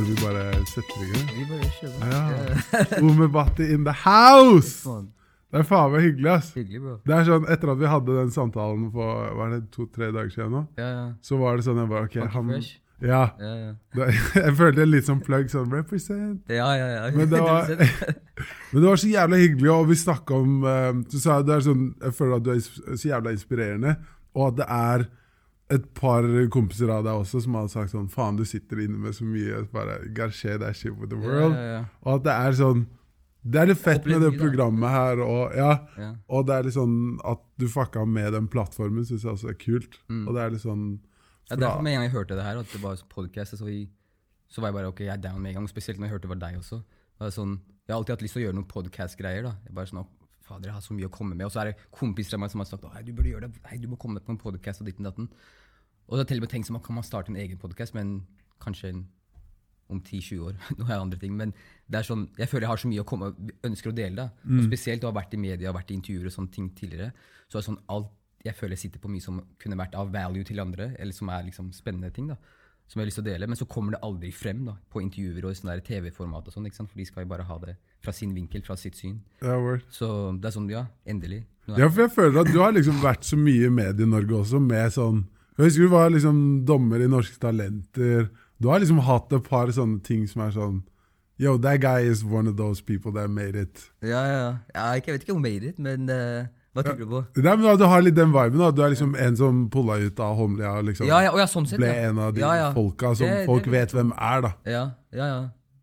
Føler vi bare setter i gang. Vi bare kjører. Ja. Umebatti in the house! Det er faen meg hyggelig, ass. Hyggelig, bro. Det er sånn, Etter at vi hadde den samtalen for var det, to-tre dager siden, nå, Ja, ja. så var det sånn jeg bare, ok, Fuck han, fresh. ja, Ja, ja. Jeg følte litt sånn plug, sånn represent. Ja, ja, ja. Men det var, 100%. men det var så jævla hyggelig, og vi snakka om eh, Så sa jo det er sånn, jeg føler at du er så jævla inspirerende, og at det er et par kompiser av deg også som hadde sagt sånn Faen, du sitter inne med så mye. Bare, Garché, that shit with the world. Ja, ja, Og at det er sånn Det er litt fett med det programmet her, og, ja, og det er litt sånn at du fucka med den plattformen, syns jeg også er kult. Mm. Og det er litt sånn Ja, derfor med en gang jeg hørte det her, at det var podcast, så, vi, så var jeg bare ok, jeg er down med en gang. Spesielt når jeg hørte det var deg også. Det var sånn, jeg har alltid hatt lyst til å gjøre noen podcast-greier. da. Jeg bare sånn, «Å, Fader, jeg har så mye å komme med. Og så er det kompiser av meg som har sagt at du burde gjøre det. Hei, du må komme på en podcast og ditten datten. Og jeg til og med tenkt som, kan man starte en egen podcast, men kanskje en, om 10-20 år. Nå har jeg andre ting. Men det er sånn, jeg føler jeg har så mye å komme ønsker å dele. da. Og spesielt å ha vært i media og vært i intervjuer og sånne ting tidligere. Så er det sånn alt, jeg føler jeg sitter på mye som kunne vært av value til andre, eller som er liksom spennende ting. da, Som jeg har lyst til å dele. Men så kommer det aldri frem da, på intervjuer og sånn TV-format. og sånn? For de skal jo bare ha det fra sin vinkel, fra sitt syn. ja, word. Så det er sånn, ja, endelig. Ja, for jeg føler at du har liksom vært så mye i Medie-Norge også, med sånn Jeg husker du var liksom dommer i Norske Talenter. Du har liksom hatt et par sånne ting som er sånn Yo, that guy is one of those people that made it. Ja, ja, ja. ja jeg vet ikke om made it, men uh, hva tenker du på? Nei, men Du har litt den viben. da Du er liksom en som pulla ut av Holmlia og liksom Ja, ja, å, ja, sånn sett, ble ja. en av de ja, ja. folka som Det- folk det- vet hvem er. da Ja, ja, ja.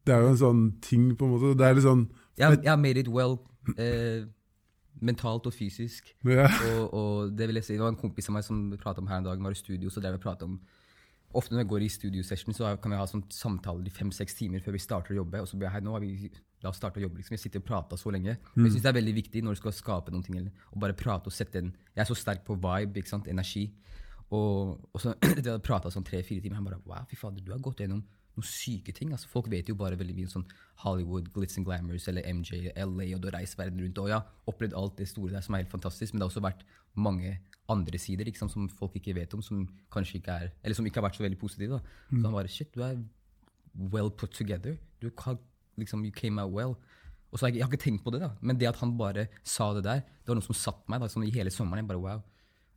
Det er jo en sånn ting, på en måte. Det er litt sånn Jeg, har har made it well Uh, mentalt og fysisk. Yeah. Og, og det vil jeg si, det var en kompis av meg som pratet om her en dag, var i studio, så drev vi og pratet om Ofte når jeg går i studiosession, så kan vi ha sånn samtaler i fem-seks timer før vi starter å jobbe. Og så blir jeg her, nå har vi, la oss starte å jobbe. liksom. Jeg sitter og prater så lenge. Men jeg synes det er veldig viktig når du skal skape noen ting, eller, å bare prate og sette en Jeg er så sterk på vibe, ikke sant, energi. Og, og så etter jeg ha prata sånn tre-fire timer, han bare Wow, fy fader, du har gått gjennom noen syke ting. altså Folk vet jo bare veldig mye sånn Hollywood, Glitz and Glamours eller MJ, LA, og du har reist verden rundt. Og ja, opplevd alt det store der som er helt fantastisk, men det har også vært mange andre sider liksom, som folk ikke vet om, som kanskje ikke er Eller som ikke har vært så veldig positive. da. Så han bare Shit, du er well put together. Du har, liksom, You came out well. Og så har jeg, jeg har ikke tenkt på det, da. Men det at han bare sa det der, det var noe som satt meg da, sånn i hele sommeren. Jeg bare wow.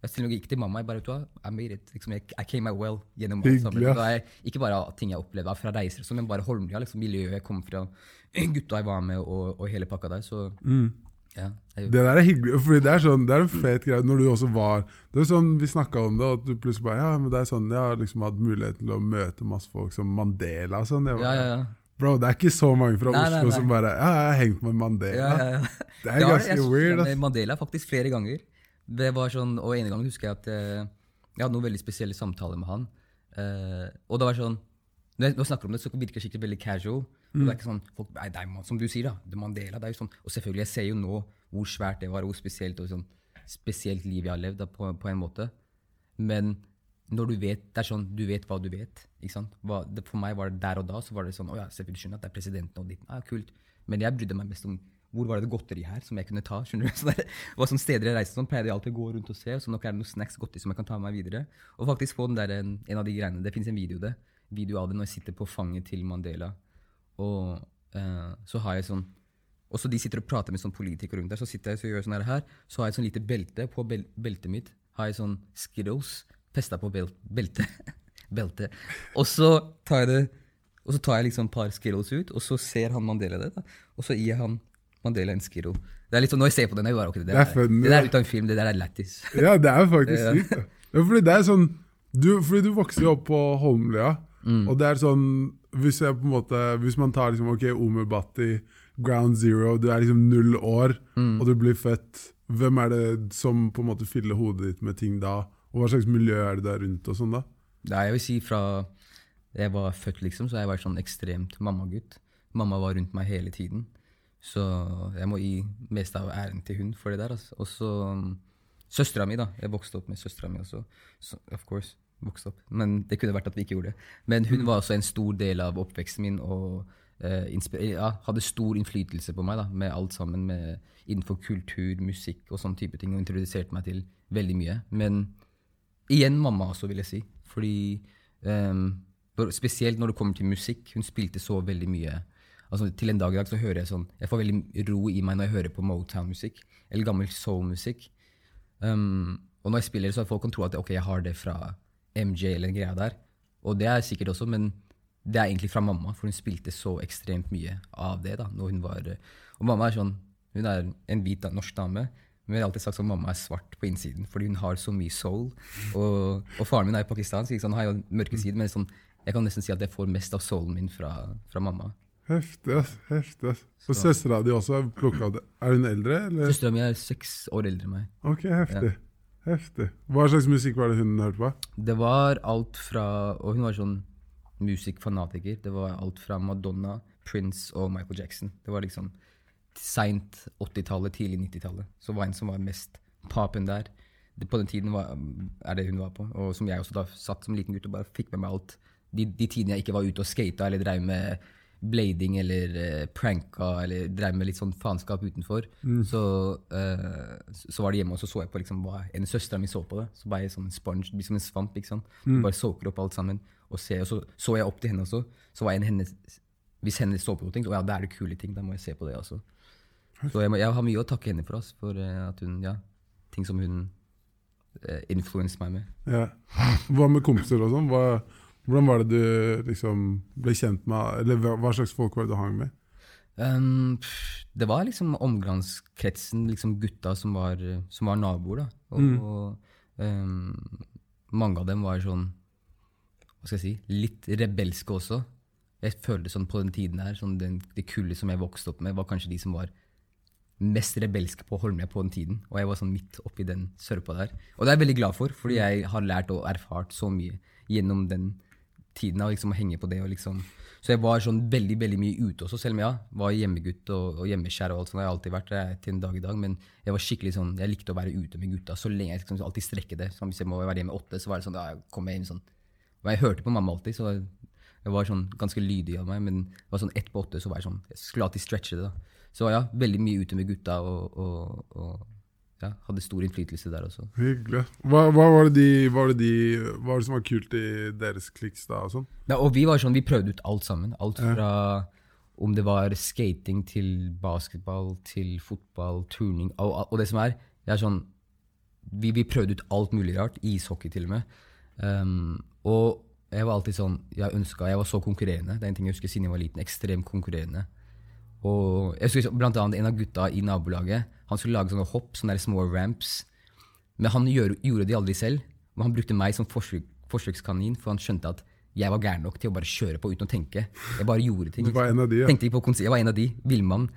Jeg til og med gikk til mamma jeg bare, I made it. Liksom, jeg, I came out well gjennom ja. Det er ikke bare ting jeg opplevde fra reiser, sånn, men bare Holmlia, liksom, miljøet jeg kom fra, gutta jeg var med, og, og hele pakka der. Så ja. Jeg, Det der er hyggelig, fordi det er, sånn, det er en fet greie når du også var Det er sånn, Vi snakka om det, og du plutselig bare Ja, men det er sånn, jeg har liksom hatt muligheten til å møte masse folk som Mandela og sånn. Jeg ja, bare, ja, ja. Bro, det er ikke så mange fra Nei, Oslo nei, nei. som bare Ja, jeg har hengt med Mandela. Ja, ja, ja. Det er Ja, ganske weird. med. Mandela faktisk flere ganger. Det var sånn, og en gang husker jeg at eh, jeg hadde noen veldig spesielle samtaler med han. Eh, og det var sånn, når jeg, jeg snakker om det, så virker det skikkelig veldig casual. Og Det er ikke sånn, folk, nei, det er, man- som du sier, da, Mandela. det er jo sånn, Og selvfølgelig, jeg ser jo nå hvor svært det var, og hvor spesielt, og sånn, spesielt liv jeg har levd da, på, på en måte. Men når du vet det er sånn, du vet hva du vet. ikke sant? Hva, det, for meg var det der og da så var det sånn, å ja, selvfølgelig skjønner jeg at det er presidenten og ditt. Ja, kult. Men jeg brydde meg mest om hvor var det godteri her som jeg kunne ta. skjønner du? Så det var sånne steder jeg reiste sånn, pleide jeg alltid å gå rundt og se. Så er det noe snacks godteri som jeg kan ta med meg videre. Og faktisk få den der, en, en av de greiene, Det fins en video, det, video av det når jeg sitter på fanget til Mandela. Og uh, så har jeg sånn og så de sitter og prater med sånn politikere rundt der, så sitter jeg så gjør sånn her. Så har jeg sånn lite belte. På bel beltet mitt har jeg sånn Skittles festa på bel beltet. belte. Og så tar jeg det og så tar jeg liksom et par Skittles ut, og så ser han Mandela det. da. Og så gir jeg han Mandela en Skiro. Det er litt sånn, Når jeg ser på den, er jo bare, okay, det, Det der, er funny, det der er ut av en film, det der er lættis. Ja, det er faktisk sykt. ja. Ja, fordi det er sånn du, Fordi du vokser jo opp på Holmlia, Mm. og det er sånn Hvis jeg på en måte Hvis man tar liksom Ok, Omer Bhatti, Ground Zero, du er liksom null år, Mm. og du blir født Hvem er det som på en måte fyller hodet ditt med ting da? Og hva slags miljø er det der rundt og sånn da? Nei, jeg vil si fra jeg var født, liksom, så jeg vært sånn ekstremt mammagutt. Mamma var rundt meg hele tiden. Så jeg må gi mest av æren til hun for det der. Altså. Og så um, søstera mi, da. Jeg vokste opp med søstera mi også. Så, of course, vokste opp. Men det kunne vært at vi ikke gjorde det. Men hun var også en stor del av oppveksten min og eh, ja, hadde stor innflytelse på meg da, med alt sammen med, innenfor kultur, musikk og sånne type ting. Og introduserte meg til veldig mye. Men igjen mamma også, vil jeg si. Fordi um, spesielt når det kommer til musikk. Hun spilte så veldig mye. Altså, til en dag i dag så hører jeg sånn Jeg får veldig ro i meg når jeg hører på Motown-musikk. Eller gammel soul-musikk. Um, og når jeg spiller, så folk kan tro at ok, jeg har det fra MJ eller en greie der. Og det er sikkert også, men det er egentlig fra mamma, for hun spilte så ekstremt mye av det. da, når hun var... Og mamma er sånn Hun er en hvit norsk dame, men jeg har alltid sagt at mamma er svart på innsiden, fordi hun har så mye soul. Og, og faren min er jo pakistansk, så han har jo mørke sider, men sånn, jeg kan nesten si at jeg får mest av soulen min fra, fra mamma. Heftig, ass. heftig ass. Og søstera di også har plukka det. Er hun eldre, eller? Søstera mi er seks år eldre enn meg. Ok, heftig. Heftig. Hva slags musikk var det hun hørte på? Det var alt fra Og hun var sånn musikkfanatiker. Det var alt fra Madonna, Prince og Michael Jackson. Det var liksom seint 80-tallet, tidlig 90-tallet. Så var en som var mest papen der. Det, på den tiden var, er det hun var på. Og som jeg også da satt som liten gutt og bare fikk med meg alt. De, de tidene jeg ikke var ute og skata eller drev med blading eller uh, pranka eller drev med litt sånn faenskap utenfor, mm. så, uh, så var det hjemme, og så så jeg på liksom, hva en søstera mi så på det. Så bare jeg som en sponge, som en svamp. ikke sant? Mm. Bare soaker opp alt sammen. Og, ser, og så så jeg opp til henne også. Så var en hennes, Hvis henne så på noe, så ja, da er det kule ting. Da må jeg se på det også. Så jeg, må, jeg, har mye å takke henne for, oss, for uh, at hun, ja, ting som hun uh, influenset meg med. Ja. Hva med kompiser og sånn? Hvordan var det du liksom ble kjent med, eller hva slags folk var det du hang med? Um, det var liksom omgangskretsen, liksom gutta som var, som var naboer. da. Og, mm. og um, mange av dem var sånn hva skal jeg si, litt rebelske også. Jeg følte sånn på den tiden her, sånn den, Det kullet som jeg vokste opp med, var kanskje de som var mest rebelske på Holmlia på den tiden. Og jeg var sånn midt oppi den sørpa der. Og det er jeg veldig glad for, fordi jeg har lært og erfart så mye gjennom den tiden av liksom å henge på det. liksom... Så jeg var sånn veldig veldig mye ute også, selv om jeg var hjemmegutt og, og hjemmeskjær. og alt sånt. Jeg har alltid vært det til en dag i dag, men jeg var skikkelig sånn, jeg likte å være ute med gutta så lenge. Jeg liksom alltid strekke det. Så hvis jeg må være hjemme åtte, så var det sånn, da kom jeg hjem sånn. Og jeg hørte på mamma alltid, så jeg var sånn ganske lydig av meg. Men det var sånn ett på åtte, så var jeg sånn, jeg skulle alltid stretche det. da. Så ja, veldig mye ute med gutta og, og, og ja, hadde stor innflytelse der også. Hyggelig. Hva, hva, var det de, var det de, hva var det som var kult i deres kliks da? Og sånn? Ja, og vi var sånn, vi prøvde ut alt sammen. Alt fra om det var skating til basketball til fotball, turning og, og det som er, det er sånn vi, vi, prøvde ut alt mulig rart. Ishockey til og med. Um, og jeg var alltid sånn, jeg ønska, jeg var så konkurrerende. Det er en ting jeg husker siden jeg var liten. Ekstremt konkurrerende. Og jeg husker blant annet En av gutta i nabolaget han skulle lage sånne hopp, sånne små ramps. Men han gjør, gjorde de aldri selv. Og han brukte meg som forsøk, forsøkskanin, for han skjønte at jeg var gæren nok til å bare kjøre på uten å tenke. Jeg bare gjorde ting. Du var en av de, ja. Tenkte ikke på Jeg var en av de. Villmann.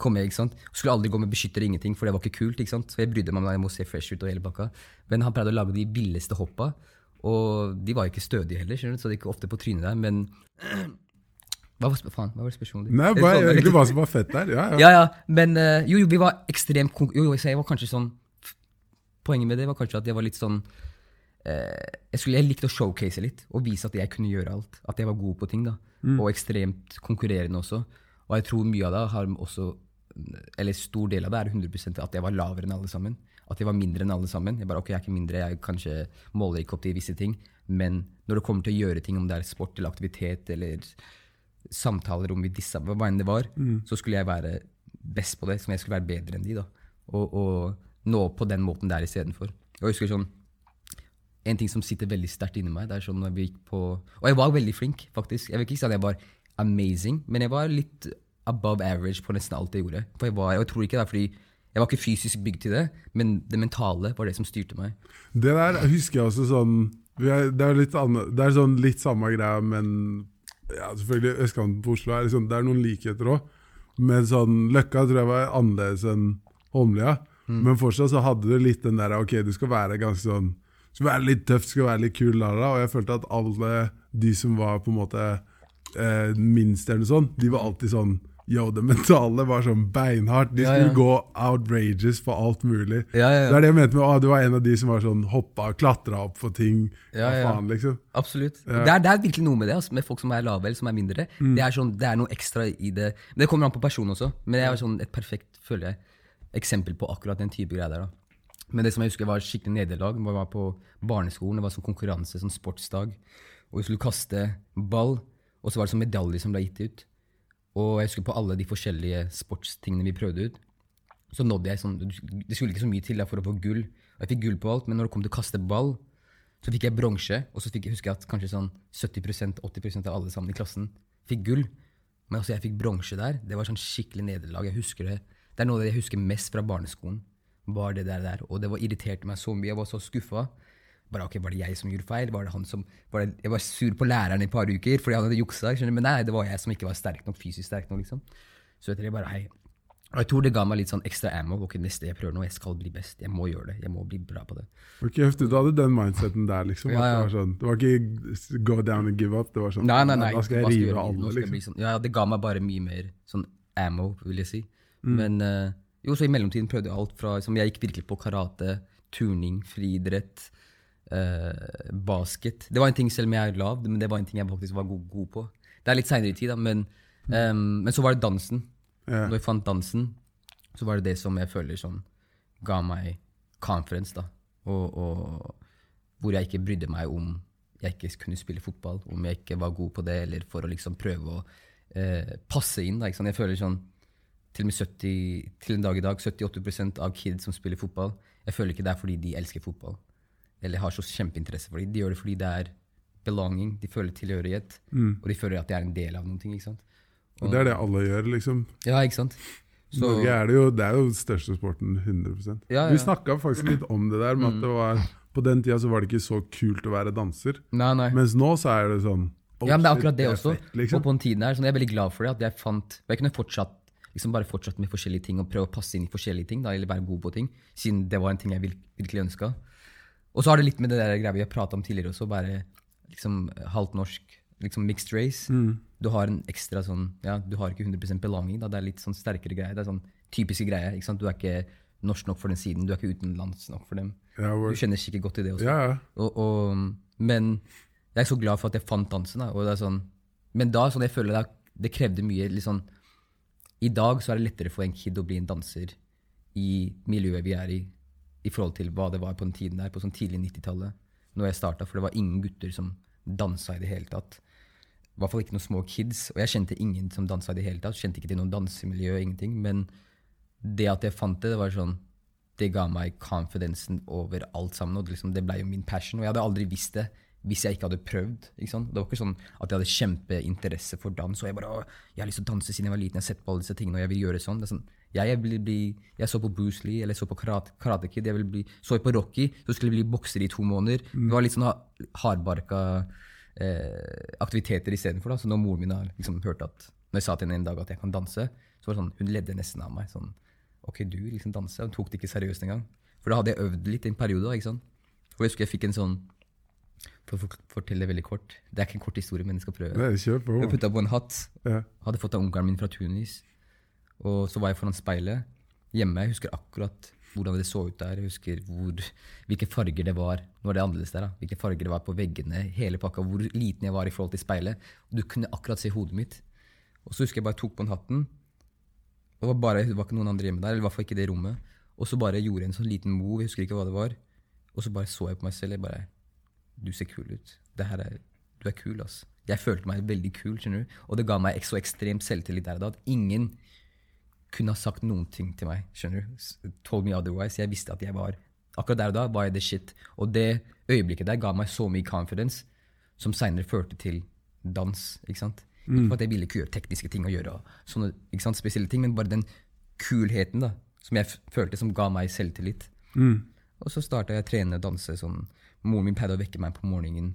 Kom jeg, ikke sant? Skulle aldri gå med beskytter ingenting, for det var ikke kult. ikke sant? Så jeg brydde meg om jeg må se fresh ut og hele pakka. Men han pleide å lage de villeste hoppa. Og de var ikke stødige heller, så det gikk ofte på trynet der. Men hva var, faen, hva var spørsmålet? Nei, bare, jeg, egentlig hva som var fett der. Ja, ja. ja, ja. Men uh, jo, jo, vi var ekstremt Jo, jo, jeg var kanskje sånn Poenget med det var kanskje at jeg var litt sånn uh, jeg, skulle, jeg likte å showcase litt og vise at jeg kunne gjøre alt. At jeg var god på ting. da. Mm. Og ekstremt konkurrerende også. Og jeg tror mye av det har også Eller stor del av det er 100 at jeg var lavere enn alle sammen. At jeg var mindre enn alle sammen. Jeg bare, ok, jeg er ikke mindre, jeg kanskje måler ikke opp til visse ting. Men når det kommer til å gjøre ting, om det er sport eller aktivitet eller samtaler om disse, hva enn det var, mm. så skulle jeg være best på det. Som jeg skulle være bedre enn de. da. Og, og nå på den måten der istedenfor. Jeg husker sånn, En ting som sitter veldig sterkt inni meg det er sånn når vi gikk på, Og jeg var veldig flink, faktisk. Jeg vil ikke si at jeg var amazing, men jeg var litt above average på nesten alt jeg gjorde. For jeg, var, jeg tror ikke det er fordi jeg var ikke fysisk bygd til det, men det mentale var det som styrte meg. Det der husker jeg også sånn Det er litt, annet, det er sånn litt samme greia, men ja, selvfølgelig østkanten på Oslo er liksom, det er noen likheter òg. Men sånn, Løkka tror jeg var annerledes enn Holmlia. Mm. Men fortsatt så hadde det litt den der ok, du skal være ganske sånn skal være litt tøff, skal være litt kul. Da. Og jeg følte at alle de som var på en måte eh, minst eller noe sånt, de var alltid sånn Yo, det mentale var sånn beinhardt. De skulle ja, ja. gå outrageous på alt mulig. Ja, det er det jeg mente med å, du var en av de som var sånn hoppa, klatra opp for ting. Ja, faen, liksom. Absolutt. Det er, det, er, virkelig noe med det, altså, med folk som er lave eller som er mindre. Mm. Det, er sånn, det er noe ekstra i det. Men Det kommer an på personen også. Men det er sånn et perfekt føler jeg, eksempel på akkurat den type greier der. da. Men det som jeg husker var skikkelig nederlag, var på barneskolen. Det var sånn konkurranse, sånn sportsdag. og vi skulle kaste ball, og så var det sånn medalje som ble gitt ut. Og jeg husker på alle de forskjellige sportstingene vi prøvde ut, så nådde jeg sånn Det skulle ikke så mye til for å få gull. Og jeg fikk gull på alt, men når det kom til å kaste ball, så fikk jeg bronse. Og så fikk jeg, husker jeg at kanskje sånn 70-80% av alle sammen i klassen fikk gull. Men altså jeg fikk bronse der. Det var sånn skikkelig nederlag. Jeg husker det. Det er noe av det jeg husker mest fra barneskolen. Var det der, der. Og det var irriterte meg så mye. Jeg var så skuffa. Bare, ok, Var det jeg som gjorde feil? Var det han som, var det, jeg var sur på læreren i et par uker fordi han hadde juksa. Men nei, det var jeg som ikke var sterk nok, fysisk sterk nok. liksom. Så etter det bare, hei. Og jeg tror det ga meg litt sånn ekstra ammo. ok, neste jeg prøver nå, jeg skal bli best. Jeg må gjøre det. Jeg må bli bra på det. Ok, heftig. Du hadde den mindseten der, liksom. Ja, ja. Det, var sånn, det var ikke go down and give up. Det var sånn Nei, nei, nei. Da skal jeg rive av alle, liksom. sånn. Ja, det ga meg bare mye mer sånn ammo, vil jeg si. Mm. Men uh, jo, så i mellomtiden prøvde jeg alt fra liksom, Jeg gikk virkelig på karate, turning, friidrett, eh, basket. Det var en ting selv om jeg er lav, men det var en ting jeg faktisk var god, god på. Det er litt seinere i tid, da, men, um, men så var det dansen. Ja. Når jeg fant dansen, så var det det som jeg føler sånn ga meg conference, da. Og, og hvor jeg ikke brydde meg om jeg ikke kunne spille fotball, om jeg ikke var god på det, eller for å liksom prøve å uh, passe inn. Da, ikke sant? Jeg føler sånn til og med 70, til en dag i dag, 78% av kids som spiller fotball, jeg føler ikke det er fordi de elsker fotball, eller har så kjempeinteresse for dem. De gjør det fordi det er belonging, de føler tilhørighet, og de føler at de er en del av noe. ikke sant? Og det er det alle gjør, liksom. Ja, ikke sant? Så, Norge er det jo det er jo største sporten, 100 Ja, ja. Vi snakka faktisk litt om det der, med at det var på den tida så var det ikke så kult å være danser. Nei, nei. Mens nå så er det sånn oh, Ja, men det er akkurat det, også. fett, liksom. Og på den tiden her, sånn, Jeg er veldig glad for det. at Jeg fant, jeg kunne fortsatt liksom bare fortsatt med forskjellige ting og prøve å passe inn i forskjellige ting. Da, eller være god på ting, Siden det var en ting jeg virkelig ønska. Og så har det litt med det der greia vi har prata om tidligere også. bare liksom halvt norsk, liksom mixed race. Mm. Du har en ekstra sånn ja, Du har ikke 100 belonging. da, Det er litt sånn sterkere greie. Det er sånn typiske greier. ikke sant? Du er ikke norsk nok for den siden. Du er ikke utenlands nok for dem. Ja, Du kjenner sikkert godt til det også. ja. Og, og, men jeg er så glad for at jeg fant dansen. Da, og det er sånn, men da sånn, jeg føler det, det krevde mye sånn, I dag så er det lettere for en kid å bli en danser i miljøet vi er i, i forhold til hva det var på den tiden der, på sånn tidlig 90-tallet. Når jeg starta, for det var ingen gutter som dansa i det hele tatt. I hvert fall ikke noen små kids. Og jeg kjente ingen som dansa i det hele tatt. Kjente ikke til noen dansemiljø, ingenting. Men det at jeg fant det, det var sånn Det ga meg confidensen over alt sammen. Og det, liksom, det ble jo min passion. Og jeg hadde aldri visst det hvis jeg ikke hadde prøvd. Ikke sant? Det var ikke sånn at jeg hadde kjempeinteresse for dans. Og jeg bare, «Å, jeg har lyst til å danse siden jeg var liten. Jeg har sett på alle disse tingene, og jeg vil gjøre sånn. Det sånn jeg, jeg, bli, jeg så på Bruce Lee, eller jeg så på Karate, karate Kid, jeg vil bli, så jeg på Rocky, så skulle jeg bli bokser i to måneder. Det var litt sånn ha- hardbarka eh, aktiviteter istedenfor. Så når moren min har liksom hørt at når jeg sa til henne en dag at jeg kan danse, så var det sånn, hun ledde nesten av meg. sånn, Ok, du liksom danser. Hun tok det ikke seriøst engang. For da hadde jeg øvd litt i en periode. ikke sant? Og jeg husker jeg fikk en sånn For å fortelle det veldig kort. Det er ikke en kort historie, men jeg skal prøve. Nei, kjør på. Jeg putta på en hatt. Ja. Hadde fått av onkelen min fra Tunis. Og så var jeg foran speilet hjemme. Jeg husker akkurat hvordan det så ut der. Jeg husker hvor, hvilke farger det var. Nå er det annerledes der. da. Hvilke farger det var på veggene. Hele pakka. Hvor liten jeg var i forhold til speilet. Du kunne akkurat se hodet mitt. Og så husker jeg bare tok på den hatten. Og det var, bare, det var ikke noen andre hjemme der, eller i hvert fall ikke det rommet. Og så bare gjorde jeg en sånn liten move, jeg husker ikke hva det var. Og så bare så jeg på meg selv. Jeg bare Du ser kul ut. Er, du er kul, ass. Jeg følte meg veldig kul, skjønner du. Og det ga meg så ekstremt selvtillit der og da at ingen kunne ha sagt noen ting til meg. skjønner du? Told me otherwise. Jeg visste at jeg var Akkurat der og da var jeg the shit. Og det øyeblikket der ga meg så mye confidence, som seinere førte til dans. ikke sant? Ikke for at jeg ville ikke gjøre tekniske ting og gjøre sånne ikke sant, spesielle ting, men bare den kulheten da, som jeg følte som ga meg selvtillit. Og så starta jeg å trene og danse. sånn, Moren min pleide å vekke meg på morgenen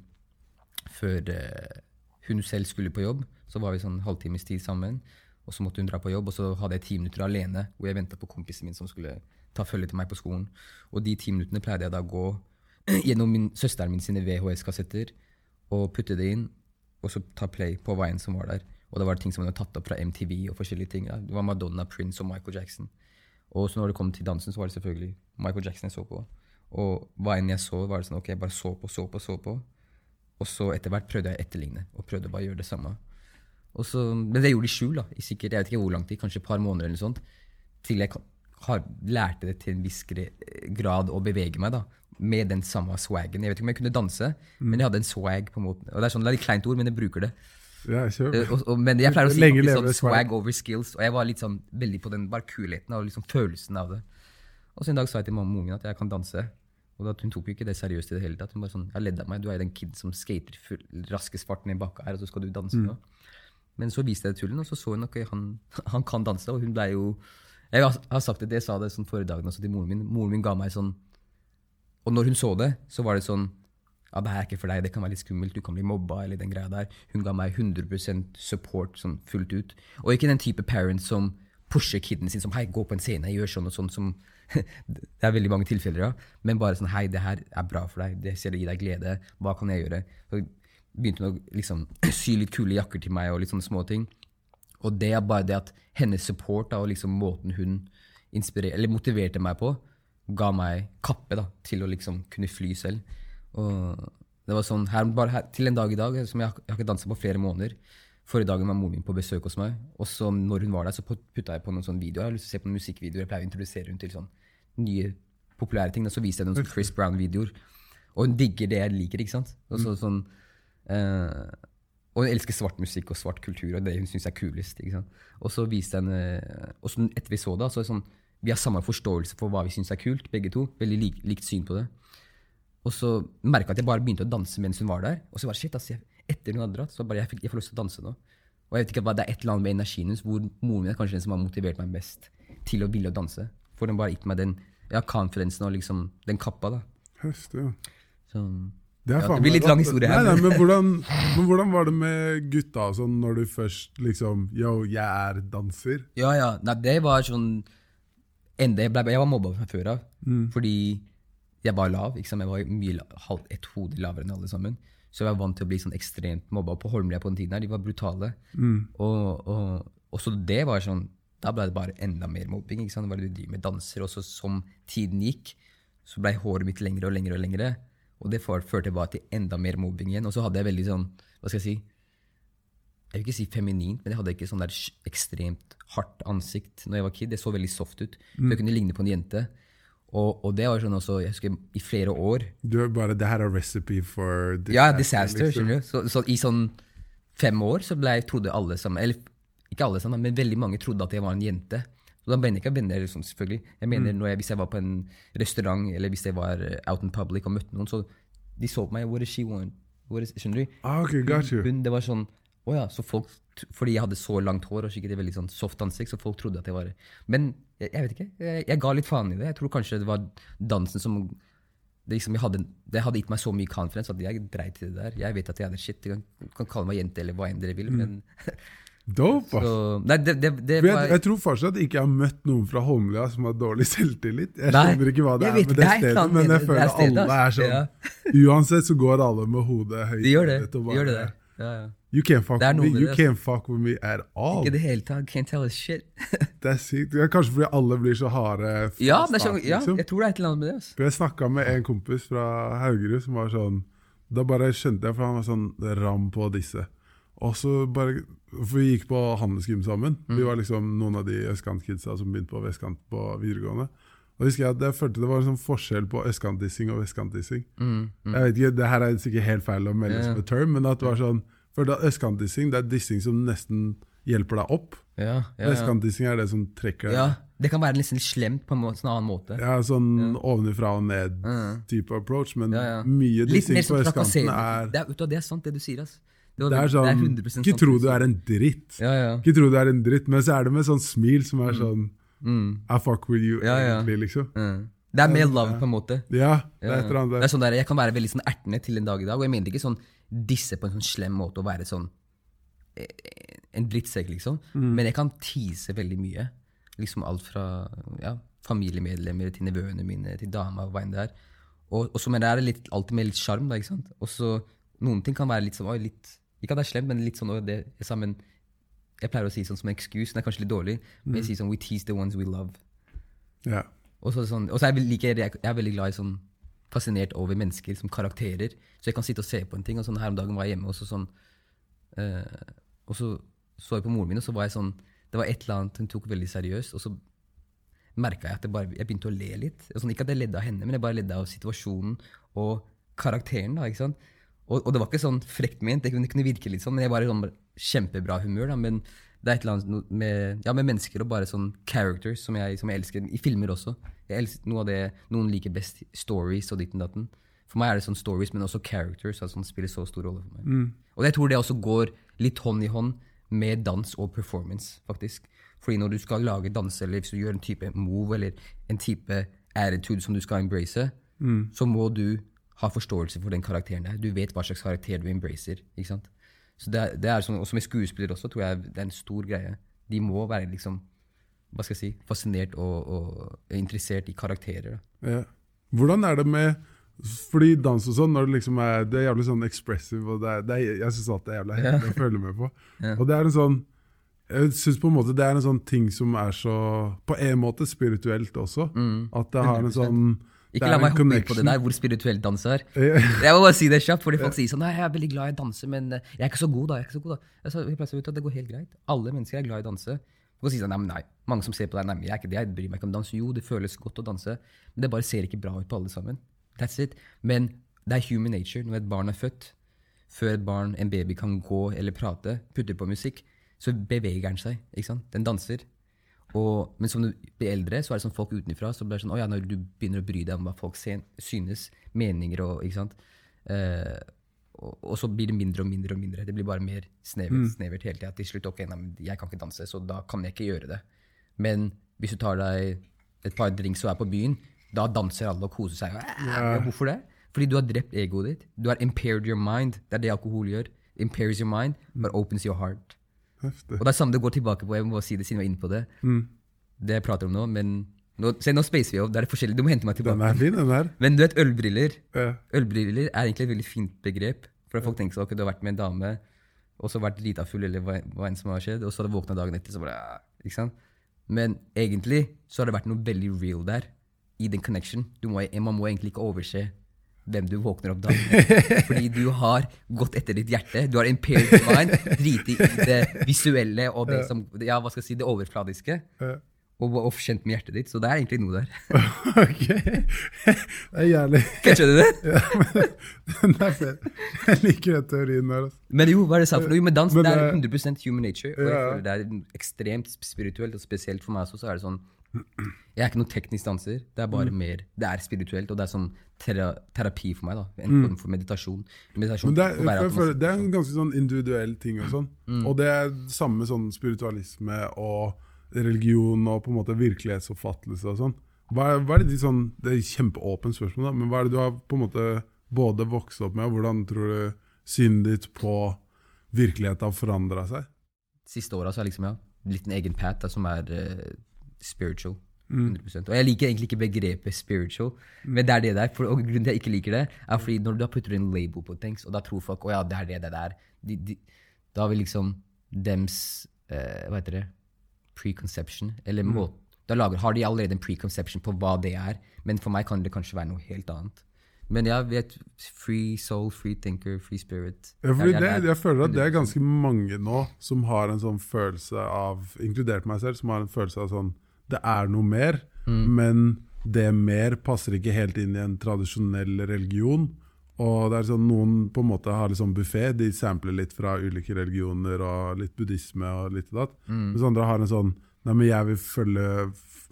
før eh, hun selv skulle på jobb. Så var vi sånn halvtimes tid sammen. Og så måtte hun dra på jobb, og så hadde jeg ti minutter alene hvor jeg venta på kompisen min som skulle ta følge til meg på skolen. Og de ti minuttene pleide jeg da å gå gjennom min, søsteren min sine VHS-kassetter og putte det inn, og så ta play på veien som var der. Og det var ting som hun hadde tatt opp fra MTV og forskjellige ting. Ja. Det var Madonna, Prince og Michael Jackson. Og så når det kom til dansen, så var det selvfølgelig Michael Jackson jeg så på. Og hva enn jeg så, var det sånn ok, jeg bare så på, så på, så på. Og så etter hvert prøvde jeg å etterligne, og prøvde bare å gjøre det samme. Og så, men det gjorde de skjul, da, i sikkert, jeg vet ikke hvor lang tid, kanskje et par måneder eller noe sånt. Til jeg har, lærte det til en viss grad å bevege meg, da. med den samme swagen. Jeg vet ikke om jeg kunne danse, men jeg hadde en swag. på en måte. Og Det er sånn, det er litt kleint ord, men jeg bruker det. Ja. Eh, Og, og, men jeg pleier å si Lenge sånn swag. swag over skills, og jeg var litt sånn veldig på den bare kulheten og liksom følelsen av det. Og så en dag sa jeg til mamma og ungen at jeg kan danse. Og da, hun tok jo ikke det seriøst i det hele tatt. Hun bare sånn, jeg ledde av meg, Du er jo den kid som skater full, raskest farten i bakka her, og så skal du danse nå. Men så viste jeg det tullen, og så så hun at han, han kan danse. Og hun ble jo Jeg har, sagt det, jeg sa det sånn forrige dagen også til moren min. Moren min ga meg sånn Og når hun så det, så var det sånn ja, det her er ikke for deg, det kan være litt skummelt, du kan bli mobba, eller den greia der. Hun ga meg 100% support sånn fullt ut. Og ikke den type parent som pusher kiden sin som hei, gå på en scene, gjør sånn og sånn, som det er veldig mange tilfeller av. Men bare sånn hei, det her er bra for deg, det ser det gir deg glede, hva kan jeg gjøre? Så begynte hun å liksom sy litt kule jakker til meg og litt sånne små ting. Og det er bare det at hennes support da, og liksom måten hun eller motiverte meg på, ga meg kappe da, til å liksom kunne fly selv. Og det var sånn, her, bare her, Til en dag i dag, som jeg, jeg har ikke dansa på flere måneder. Forrige dagen var moren min på besøk hos meg, og så når hun var der, så putta jeg på noen sånne videoer. Jeg har lyst til å se på noen musikkvideoer. Jeg pleier å introdusere henne til sånn nye populære ting. Og så viste jeg noen sånn Chris Brown-videoer. Og hun digger det jeg liker, ikke sant? Og så, sånn, uh, og hun elsker svart musikk og svart kultur og det hun syns er kulest. ikke sant? Og så viste jeg henne Og så etter vi så det, så er det sånn, vi har samme forståelse for hva vi syns er kult, begge to. Veldig lik, likt syn på det. Og så merka jeg at jeg bare begynte å danse mens hun var der. Og så var det shit, altså, jeg, etter hun hadde dratt, så bare jeg, fikk, jeg får lyst til å danse nå. Og jeg vet ikke hva, Det er et eller annet med energien hennes hvor moren min er kanskje den som har motivert meg mest til å ville å danse. For den bare gitt meg den ja, confidencen og liksom den kappa. da. Høst, ja. Så, Det, Ja, det blir litt lang historie her, Nei, nei, men- hvordan, men hvordan var det med gutta sånn, når du først liksom Yo, jeg er danser. Ja, ja. Nei, det var sånn enda, jeg, ble, jeg var mobba fra før av. Fordi jeg var lav. Sant? Jeg var mye, halv, et hode lavere enn alle sammen. Så jeg var vant til å bli sånn ekstremt mobba. På Holmlia på den tiden her, de var brutale. Og, og, og så det var sånn Da ble det bare enda mer mobbing. ikke sant? Det var det du driver med danser. Og så som tiden gikk, så ble håret mitt lengre og lengre og lengre. Og det førte bare til enda mer mobbing igjen. Og så hadde jeg veldig sånn Hva skal jeg si? jeg vil ikke si feminint, men jeg hadde ikke sånn der ekstremt hardt ansikt når jeg var kid. Jeg så veldig soft ut. Så jeg kunne ligne på en jente. Og, og det var sånn også, jeg husker i flere år Du er bare Det her er recipe for disaster. Ja, disaster, liksom. skjønner du. Så, så i sånn fem år så ble trodde alle sammen Eller ikke alle sammen, men veldig mange trodde at jeg var en jente. Og da mener jeg ikke venner, sånn, selvfølgelig. Jeg mener Mm. når jeg, Hvis jeg var på en restaurant eller hvis jeg var eh, out in public og møtte noen, så de så på meg. What is she want? What is, skjønner du? Ah, okay, got you. Hun, det var sånn Å ja, så folk Fordi jeg hadde så langt hår og sikkert et veldig sånn soft ansikt, så folk trodde at jeg var Men jeg, jeg vet ikke. Jeg, jeg ga litt faen i det. Jeg tror kanskje det var dansen som det, liksom, jeg hadde, det hadde gitt meg så mye confidence at jeg dreit i det der. Jeg vet at jeg er shit. Du kan, kan kalle meg jente eller hva enn dere vil, men Dope, ass. så, Nei, det, det, det jeg, jeg tror fortsatt ikke jeg har møtt noen fra Holmlia som har dårlig selvtillit. Jeg Nei, skjønner ikke hva det er vet med det stedet, men jeg det- føler det er stedet, alle er sånn. sånn Uansett så går alle med hodet høyt. De gjør det. De gjør det der. Ja, ja. You can't fuck with me. You det, can't fuck with me at all. Ikke det hele tatt. Can't tell us shit. Det er sykt. Det er kanskje fordi alle blir så harde ja, det starten, ja, liksom. jeg tror det er et eller annet med det. Altså. Jeg snakka med en kompis fra Haugerud som var sånn Da bare skjønte jeg, for han var sånn ram på disse. Og så bare For vi gikk på handelsgym sammen. Mm. Vi var liksom noen av de østkantkidsa som begynte på vestkant på videregående. Og husker jeg at jeg følte det var en sånn forskjell på østkantdissing og vestkantdissing. Mm, mm. Jeg vet ikke, Det her er sikkert helt feil å melde yeah. som et term, men at det var sånn For da østkantdissing det er dissing som nesten hjelper deg opp. Ja, ja, ja. Vestkantdissing er det som trekker deg ja, det kan være litt slemt på en måte, sånn annen måte. Ja, sånn ovenfra og ned Mm. type approach, men Ja, ja. mye dissing på østkanten er Det er, det er sant, det du sier. ass. var Det er sånn 100% Ikke tro du er en dritt. Ja, ja. Ikke tro du er en dritt, men så er det med sånn smil som er sånn Mm. I fuck with you, Ja, ja. egentlig, liksom. Mm. Det er mer love, på en måte. Ja, det er et eller annet Det er sånn der, jeg kan være veldig sånn ertende til en dag i dag, og jeg mener ikke sånn disse på en sånn slem måte og være sånn eh, en drittsekk, liksom. Mm. Men jeg kan tease veldig mye. Liksom alt fra ja, familiemedlemmer til nevøene mine til dama og hva enn det er. Og, og så men det er litt, alltid med litt sjarm, da, ikke sant. Og så noen ting kan være litt sånn oi, litt Ikke at det er slemt, men litt sånn oi, det, jeg, sa, men, jeg pleier å si sånn som en excuse, den er kanskje litt dårlig, men jeg sier sånn We tease the ones we love. Ja. Og så, sånn, og så er jeg, like, jeg, jeg er veldig glad i sånn fascinert over mennesker som karakterer. Så jeg kan sitte og se på en ting. Og sånn her om dagen var jeg hjemme, og så sånn eh, Og så så jeg på moren min, og så var jeg sånn Det var et eller annet hun tok veldig seriøst. Og så merka jeg at det bare, jeg begynte å le litt. Sånn, ikke at jeg ledde av henne, men jeg bare ledde av situasjonen og karakteren. da, ikke sant? Og, og det var ikke sånn frekt ment, det kunne virke litt sånn, men jeg var i sånn kjempebra humør. da, men det er et eller annet med, ja, med mennesker og bare sånn characters som jeg, som jeg elsker. I filmer også. Jeg elsker noe av det noen liker best. Stories og ditten datten. For meg er det sånn stories, men også characters altså, som spiller så stor rolle for meg. Og jeg tror det også går litt hånd i hånd med dans og performance, faktisk. Fordi når du skal lage danse, eller hvis du gjør en type move eller en type attitude som du skal embrace, så må du ha forståelse for den karakteren der. Du vet hva slags karakter du embracer. ikke sant? Så det, det er sånn, Og som skuespiller også, tror jeg det er en stor greie. De må være liksom, hva skal jeg si, fascinert og, og interessert i karakterer. Ja. Hvordan er det med Fordi dans og sånn, når det liksom er Det er jævlig sånn expressive, og det er, det er, jeg syns alt det er jævlig heftig å følge med på. Ja. Og det er en sånn Jeg syns på en måte det er en sånn ting som er så På en måte spirituelt også. At det har en 100%. sånn Ikke la meg hoppe på det der hvor spirituelt dans er. Jeg må bare si det kjapt, fordi folk sier sånn Nei, jeg er veldig glad i å danse, men eh, jeg er ikke så god, da. Jeg er ikke så god, da. Jeg sa, jeg ut at det går helt greit. Alle mennesker er glad i å danse. Og sier sånn, nei, nei. Mange som ser på deg, nei, jeg er ikke det. Jeg bryr meg ikke om dans. Jo, det føles godt å danse, men det bare ser ikke bra ut på alle sammen. That's it. Men det er human nature. Når et barn er født, før et barn, en baby, kan gå eller prate, putter på musikk, så beveger den seg. ikke sant? Den danser. Og, men som du blir eldre, så er det sånn folk utenfra så blir det sånn, å ja, når du begynner å bry deg om hva folk synes, meninger og ikke sant? Uh, og, og så blir det mindre og mindre og mindre. Det blir bare mer snevert, snevert hele tida. Til slutt, ok, nei, men jeg kan ikke danse, så da kan jeg ikke gjøre det. Men hvis du tar deg et par drinks og er på byen, da danser alle og koser seg. Ja. Hvorfor det? Fordi du har drept egoet ditt. Du har impaired your mind. Det er det alkohol gjør. Impairs your mind, but opens your heart. Heftig. Og det er samme det går tilbake på. Jeg må bare si det siden vi var inne på det. Det jeg prater om nå, men nå, se, nå spacer vi opp. Det er det forskjellige. Du må hente meg Den tilbake. er fin, den her. Men du vet, ølbriller Ja. Ølbriller er egentlig et veldig fint begrep. For folk tenker sånn, ok, du har vært med en dame, og så vært drita full, eller hva, hva enn som har skjedd, og så har du våkna dagen etter, så bare ah, ikke sant? Men egentlig så har det vært noe veldig real der, i den connection. Du må, man må egentlig ikke overse hvem du våkner opp dagen etter. Fordi du har gått etter ditt hjerte. Du har impaired mind, driti i det visuelle og det som, ja, hva skal jeg si, det overfladiske. Og, og kjent med hjertet ditt. Så det er egentlig noe der. ok. Det er jævlig Catcher du det? ja, men, Den er fet. Jeg liker den teorien der. Altså. Men jo, hva er det sa for noe? Jo, men dans Men det er 100% human nature. Og jeg føler det er ekstremt spirituelt, og spesielt for meg også, så er det sånn Jeg er ikke noen teknisk danser. Det er bare Mm. mer Det er spirituelt, og det er sånn tera terapi for meg. da En form for meditasjon. meditasjon Mm. Men det er, for, automatisk. det er en ganske sånn individuell ting og sånn. Mm. Og det er samme sånn spiritualisme og religion og på en måte virkelighetsoppfattelse og sånn. Hva hva er det, de sånn, det er et kjempeåpent spørsmål, da, men hva er det du har på en måte både vokst opp med, og hvordan tror du synet ditt på virkeligheten har forandra seg? Siste åra så har jeg liksom, ja, blitt en egen pat da, som er uh, spiritual. Mm. 100%. Og jeg liker egentlig ikke begrepet spiritual, men det er det der. For, og grunnen til jeg ikke liker det, er fordi når du da putter en label på ting, og da tror folk å ja, det er det det der, de, de, da vil liksom dems eh, Hva heter det? Preconception. Eller må, da lager, har de allerede en preconception på hva det er, men for meg kan det kanskje være noe helt annet. Men jeg vet free soul, free thinker, free spirit. Ja, fordi Jeg- det, jeg er jeg føler at det er ganske mange nå som har en sånn følelse av, inkludert meg selv, som har en følelse av sånn Det er noe mer, men det mer passer ikke helt inn i en tradisjonell religion. Og det er sånn Noen på en måte har sånn buffé, de sampler litt fra ulike religioner og litt buddhisme og litt og datt. Mens andre har en sånn Nei, men jeg vil følge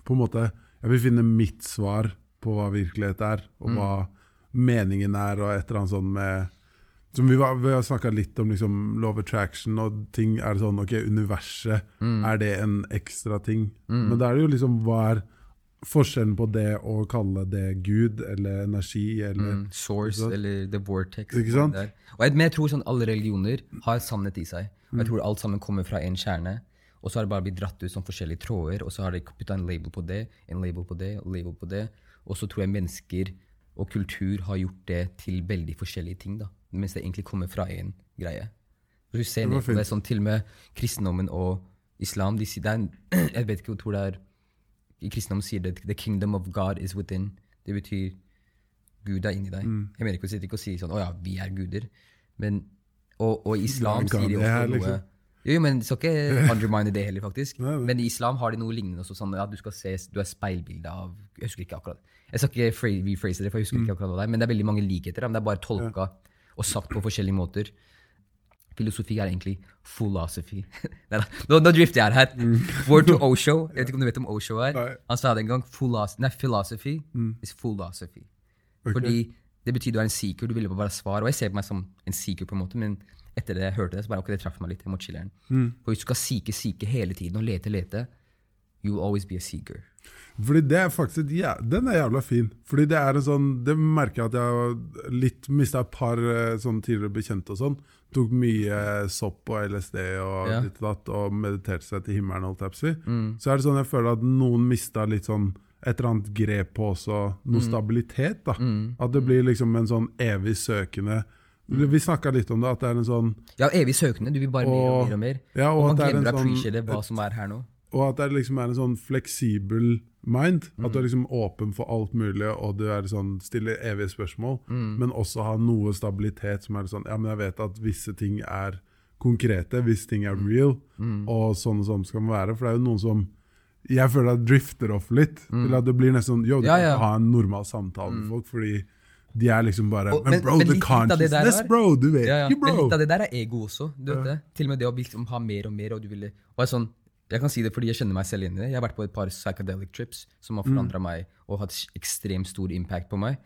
På en måte Jeg vil finne mitt svar på hva virkelighet er, og hva meningen er, og et eller annet sånn med som vi, var, vi har snakka litt om liksom, love attraction og ting. Er det sånn, ok, universet, er det en ekstra ting? Men da er det jo liksom hva er forskjellen på det å kalle det Gud eller energi eller Mm, source eller the vortex. Ikke sant? Og jeg, men jeg tror sånn alle religioner har sannhet i seg. Og jeg tror alt sammen kommer fra en kjerne. Og så har det bare blitt dratt ut som forskjellige tråder, og så har de putta en label på det, en label på det, en label på det. Og så tror jeg mennesker og kultur har gjort det til veldig forskjellige ting, da. Mens det egentlig kommer fra én greie. Du ser Det det, er sånn til og med kristendommen og islam de sier, er en, Jeg vet ikke hvor det er I kristendommen sier det 'the kingdom of God is within'. Det betyr Gud er inni deg. Mm. Jeg mener ikke å ikke og si sånn 'Å ja, vi er guder'. Men, og, og islam sier de også noe liksom? Jo, men du skal ikke undermine det heller, faktisk. Nei. Men i islam har de noe lignende også, sånn at du skal se, du er speilbilde av Jeg husker ikke akkurat. Jeg skal ikke rephrase det, for jeg husker Mm. ikke akkurat hva det er, men det er veldig mange likheter. Men det er bare tolka og sagt på forskjellige måter. Filosofi er egentlig philosophy. Neida, nå, nå drifter jeg her. Word to Osho. Jeg vet ikke om du vet om Osho er. Mm. Nei. Mm. Han sa det en gang. Philosophy, nei, philosophy is philosophy. Okay. Fordi det betyr du er en seeker. Du ville bare svar. Og jeg ser på meg som en seeker, på en måte, men etter det jeg hørte det, så bare ok, det traff meg litt. Jeg må chiller'n. Mm. For hvis du skal seeke, seeke hele tiden og lete, lete, you will always be a seeker. Fordi det er faktisk ja, Den er jævla fin. Fordi det er en sånn Det merker jeg at jeg har litt mista et par eh, sånn tidligere bekjente og sånn. Tok mye sopp og LSD og Ja. ditt og datt og mediterte seg til himmelen, holdt jeg på si. Mm. Så er det sånn jeg føler at noen mista litt sånn et eller annet grep på også noe Mm. stabilitet. da. At det blir liksom en sånn evig søkende Mm. Vi snakka litt om det, at det er en sånn Ja, evig søkende. Du vil bare mer og Og- mer og mer. Ja, og, Og man er glemmer å sånn appreciate hva som er her nå. Og at det liksom er en sånn fleksibel mind. At du er liksom åpen for alt mulig, og du er sånn, stiller evige spørsmål. Men også ha noe stabilitet som er sånn Ja, men jeg vet at visse ting er konkrete, visse ting er real, og sånn og sånn skal man være. For det er jo noen som jeg føler at drifter off litt. Til at det blir nesten sånn Yo, du Ja, kan ja. ikke ha en normal samtale med folk, fordi de er liksom bare Og- Men bro, men the der consciousness, bro! Du vet Ja, ja. ikke, Men litt av det der er ego også. Du vet det? Til og med det å liksom ha mer og mer. og du ville... Og er sånn, jeg kan si det fordi jeg kjenner meg selv inn i det. Jeg har vært på et par psychedelic trips som har forandra meg og hatt ekstremt stor impact på meg.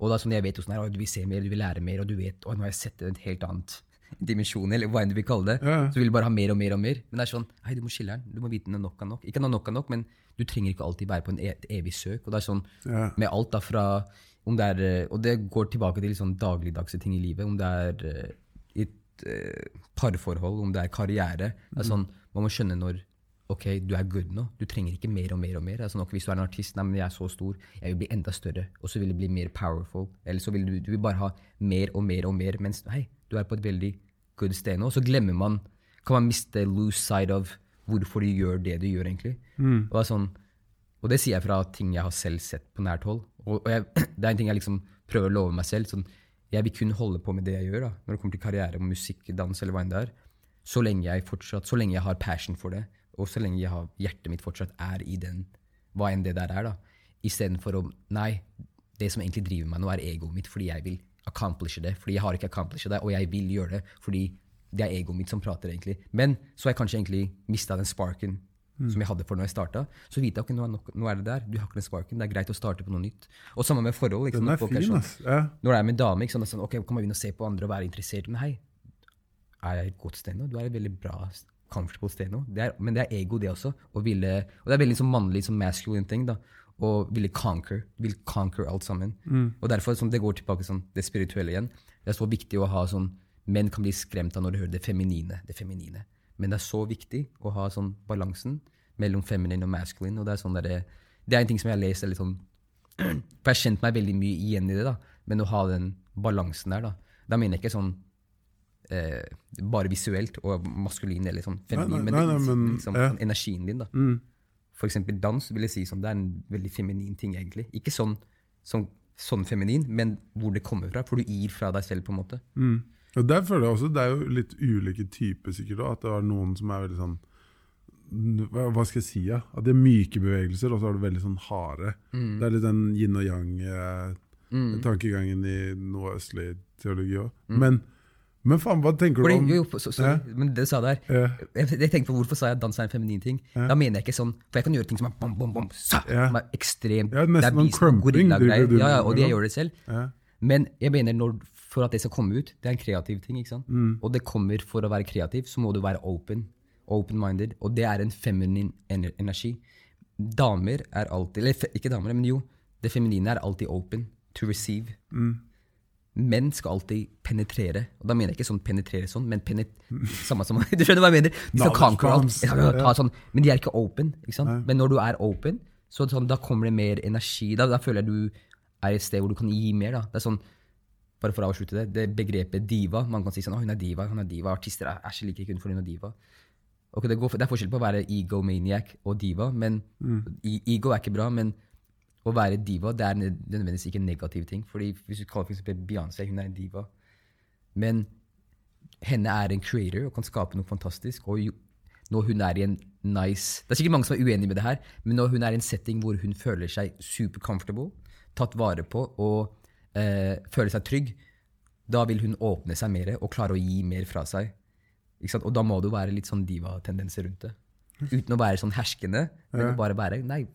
Og da er sånn jeg vet jo sånn her, du vil se mer, du vil lære mer, og du vet og nå har jeg sett en helt annet dimensjon, eller hva enn du vil kalle det. Ja. Så du vil bare ha mer og mer og mer. Men det er sånn, hei, du må skille den. Du må vite når nok er nok. Ikke når nok er nok, men du trenger ikke alltid være på en e et evig søk. Og det er sånn Ja. med alt da fra om det er, eh, Og det går tilbake til sånn dagligdagse ting i livet. Om det er eh, i et eh, parforhold, om det er karriere. Det er sånn, Man må skjønne når Ok, du er good nå. Du trenger ikke mer og mer. og mer. Altså sånn, Hvis du er en artist, nei, men jeg er så stor, jeg vil bli enda større. Og så vil du bli mer powerful. Eller så vil du, du vil bare ha mer og mer og mer. Mens hei, du er på et veldig good sted nå. Så glemmer man Kan man miste loose side of hvorfor du gjør det du gjør, egentlig. Og det sånn, og det sier jeg fra ting jeg har selv sett på nært hold. Og, og jeg, det er en ting jeg liksom prøver å love meg selv. Sånn, jeg vil kun holde på med det jeg gjør, da, når det kommer til karriere, musikk, dans eller hva enn det er. Så lenge jeg fortsatt, så lenge jeg har passion for det, og så lenge har, hjertet mitt fortsatt er i den, hva enn det der er. da. Istedenfor å Nei, det som egentlig driver meg nå, er egoet mitt fordi jeg vil accomplishe det. Fordi jeg har ikke accomplished det, og jeg vil gjøre det fordi det er egoet mitt som prater, egentlig. Men så har jeg kanskje egentlig mista den sparken som jeg hadde for når jeg starta. Så vite ok, nå er, nok, nå er det der. Du har ikke den sparken. Det er greit å starte på noe nytt. Og sammen med forhold. Liksom. Den er fin, sånn, ass. Ja. når det er med en dame, ikke sånn, ok, kan man begynne å se på andre og være interessert. Men hei, er jeg et godt sted nå? Du er et veldig bra, comfortable sted nå. Det er, men det er ego, det også. Og, ville, og det er veldig liksom mannlig, sånn masculine ting. da, Å ville conquer. Vil conquer alt sammen. Og derfor, sånn, det går tilbake sånn, det spirituelle igjen. Det er så viktig å ha sånn Menn kan bli skremt av når de hører det feminine. det feminine. Men det er så viktig å ha sånn balansen mellom feminine og masculine. og Det er sånn der, det, det er en ting som jeg har lest eller sånn, For jeg har kjent meg veldig mye igjen i det. da, Men å ha den balansen der, da. Da mener jeg ikke sånn eh, bare visuelt og maskulin eller sånn feminin, Nei, nei, men, nei, nei, men, liksom, ja. sånn energien din. da. For eksempel dans vil jeg si sånn, det er en veldig feminin ting, egentlig. Ikke sånn, sånn, sånn feminin, men hvor det kommer fra. For du gir fra deg selv, på en måte. Mm. Og der føler jeg også, Det er jo litt ulike typer, sikkert. At det er noen som er veldig sånn hva, skal jeg si? Ja? At det er myke bevegelser, og så er det veldig sånn harde. Mm. Det er litt den yin og yang-tankegangen i noe østlig teologi òg. Men, men faen, hva tenker du om jo, så, sorry, men det du sa der Ja. jeg, jeg tenkte på Hvorfor sa jeg at dans er en feminin ting? Da mener jeg ikke sånn For jeg kan gjøre ting som er bom, bom, bom, sa, Ja. som er ekstremt Ja, nesten er sånn crumping. Ja, ja, og det gjør det selv. Ja. Men jeg mener når, for at det skal komme ut, det er en kreativ ting. ikke sant? Mm. Og det kommer for å være kreativ, så må du være open. Open-minded. Og det er en feminin energi. Damer er alltid Eller ikke damer, men jo. Det feminine er alltid open to receive. Mm. Menn skal alltid penetrere. Og da mener jeg ikke sånn penetrere sånn, men penet samme som Du skjønner hva jeg mener? De skal conquer alt. sånn, men de er ikke open. ikke? Men når du er open, så sånn, da kommer det mer energi. Da, da føler jeg du er et sted hvor du kan gi mer. da. Det er sånn, bare for å avslutte det, det begrepet diva Man kan si sånn, å, hun er diva, hun er diva. Artister er er ikke hun for hun er diva. Okay, det, går, det er forskjell på å være egomaniac og diva. men mm. Ego er ikke bra, men å være diva det er nødvendigvis ikke en negativ ting. fordi Hvis du kaller for Beyoncé hun er en diva. Men henne er en creator og kan skape noe fantastisk. Og når hun er i en nice Det er sikkert mange som er uenig med det her, men når hun er i en setting hvor hun føler seg super comfortable, tatt vare på og eh, føler seg trygg, da vil hun åpne seg mer og klare å gi mer fra seg. Ikke sant? Og da må det jo være litt sånn diva-tendenser rundt det. Uten å være sånn herskende, men Ja. bare være Nei,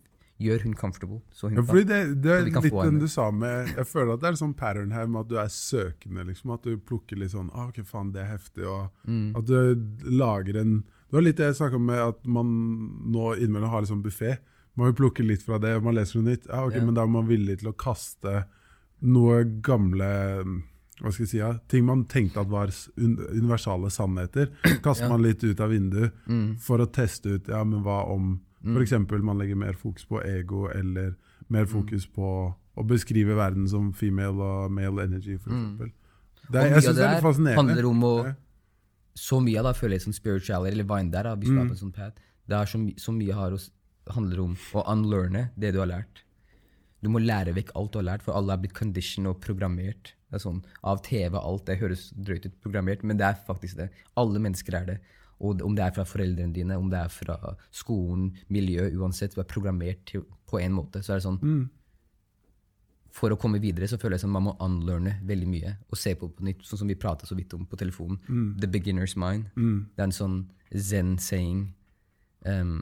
gjør hun comfortable. Så hun Ja, fordi det, det er litt den du sa med Jeg føler at det er en sånn pattern her med at du er søkende. liksom At du plukker litt sånn ah, ok, faen, det er heftig. Og Mm. at du lager en Det var litt det jeg snakka om med at man nå innimellom har en sånn buffé. Man vil plukke litt fra det, og man leser noe nytt. Ja, ok, yeah. Men da er man villig til å kaste noe gamle hva skal jeg si, ja, Ting man tenkte at var universale sannheter, kaster Ja. man litt ut av vinduet Mm. for å teste ut ja, men hva om f.eks. man legger mer fokus på ego, eller mer fokus på å beskrive verden som female og male energy, f.eks. Mm. Det er, jeg syns det er litt fascinerende. handler om å Så mye av det føler jeg som spirituality, eller vine der, Mm. på en sånn. Det er så, my så mye har å, handler om å unlearne det du har lært. Du må lære vekk alt du har lært, for alle er blitt conditioned og programmert. Det er sånn, Av TV, og alt. Det høres drøyt ut, programmert, men det er faktisk det. Alle mennesker er det. Og om det er fra foreldrene dine, om det er fra skolen, miljø, uansett. Du er programmert til, på en måte. Så er det sånn Mm. For å komme videre så føler jeg som man må unlearne veldig mye. Og se på på nytt, sånn som vi prata så vidt om på telefonen. Mm. The beginner's mind. Det er en sånn zen-saying. Um,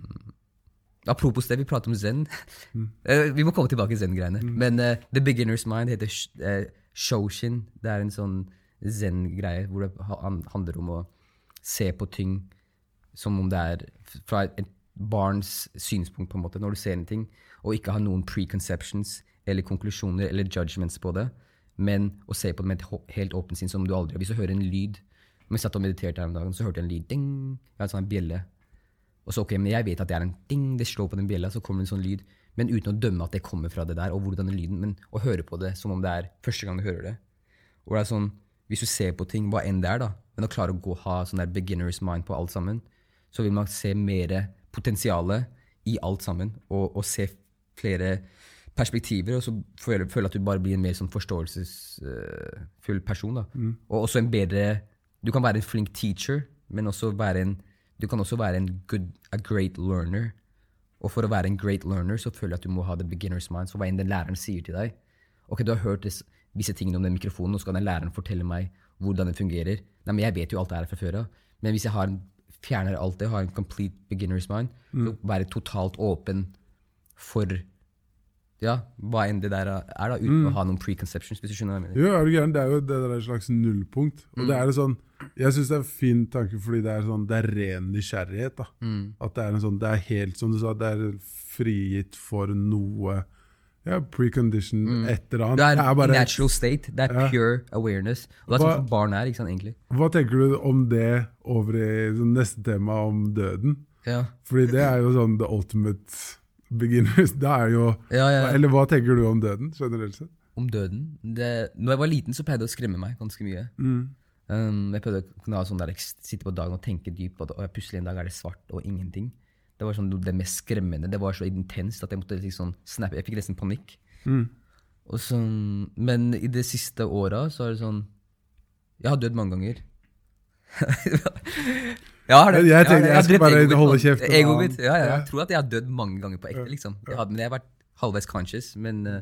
apropos det, vi prater om zen. Eh, vi må komme tilbake til zen-greiene. Men uh, the beginner's mind heter sh uh, shoshin. Det er en sånn zen-greie hvor det ha- handler om å se på ting som om det er fra et barns synspunkt, på en måte, når du ser en ting, og ikke ha noen preconceptions eller konklusjoner eller judgments på det, men å se på det med et helt åpent sinn, som du aldri Hvis du hører en lyd om jeg satt og mediterte her om dagen, så hørte jeg en lyd. Ding! Jeg hadde en sånn bjelle. Og så, ok, men jeg vet at det er en ding, det slår på den bjella, så kommer det en sånn lyd. Men uten å dømme at det kommer fra det der, og hvordan den lyden, men å høre på det som om det er første gang du hører det. Og det er sånn, Hvis du ser på ting, hva enn det er, da, men å klare å gå, ha sånn der beginner's mind på alt sammen, så vil man se mer potensialet i alt sammen, og, og se flere perspektiver, og så føle, føle at du bare blir en mer sånn forståelsesfull person. da. Og også en bedre Du kan være en flink teacher, men også være en, du kan også være en good, a great learner. Og for å være en great learner så føler jeg at du må ha the beginner's mind. Så hva enn den læreren sier til deg Ok, du har hørt disse visse tingene om den mikrofonen, og så skal den læreren fortelle meg hvordan det fungerer. Nei, men jeg vet jo alt det her fra før av. Men hvis jeg har en, fjerner alt det, har en complete beginner's mind, så være totalt åpen for ja, hva enn det der er, da, uten å ha noen preconceptions, hvis du skjønner hva jeg mener. Jo, er du gæren? Det er jo det der slags nullpunkt. Og det er det sånn, Jeg syns det er en fin tanke, fordi det er sånn, det er ren nysgjerrighet. da. At det er en sånn, det er helt som du sa, det er frigitt for noe ja, precondition, et eller annet. Det er, bare- natural state. Det er Ja. pure awareness. Og det er Hva- sånn som barn er, ikke sant, egentlig. Hva tenker du om det over i sånn neste tema om døden? Ja. Fordi det er jo sånn the ultimate beginners. Det er jo Ja, ja. Eller hva tenker du om døden, generelt sett? Om døden. Det, når jeg var liten, så pleide det å skremme meg ganske mye. Mm. Um, jeg pleide å kunne ha sånn der, sitte på dagen og tenke dypt, og, og plutselig en dag er det svart og ingenting. Det var sånn det mest skremmende. Det var så intenst at jeg måtte liksom snappe. Jeg fikk nesten panikk. Mm. Sånn, men i de siste åra så er det sånn Jeg har dødd mange ganger. jeg det. Jeg- jeg tenkte jeg skulle bare holde kjeft Egoet mitt. Ja, ja, Ja. jeg tror at jeg har dødd mange ganger på ekte, liksom. Jeg hadde, men jeg har vært halvveis conscious, men uh,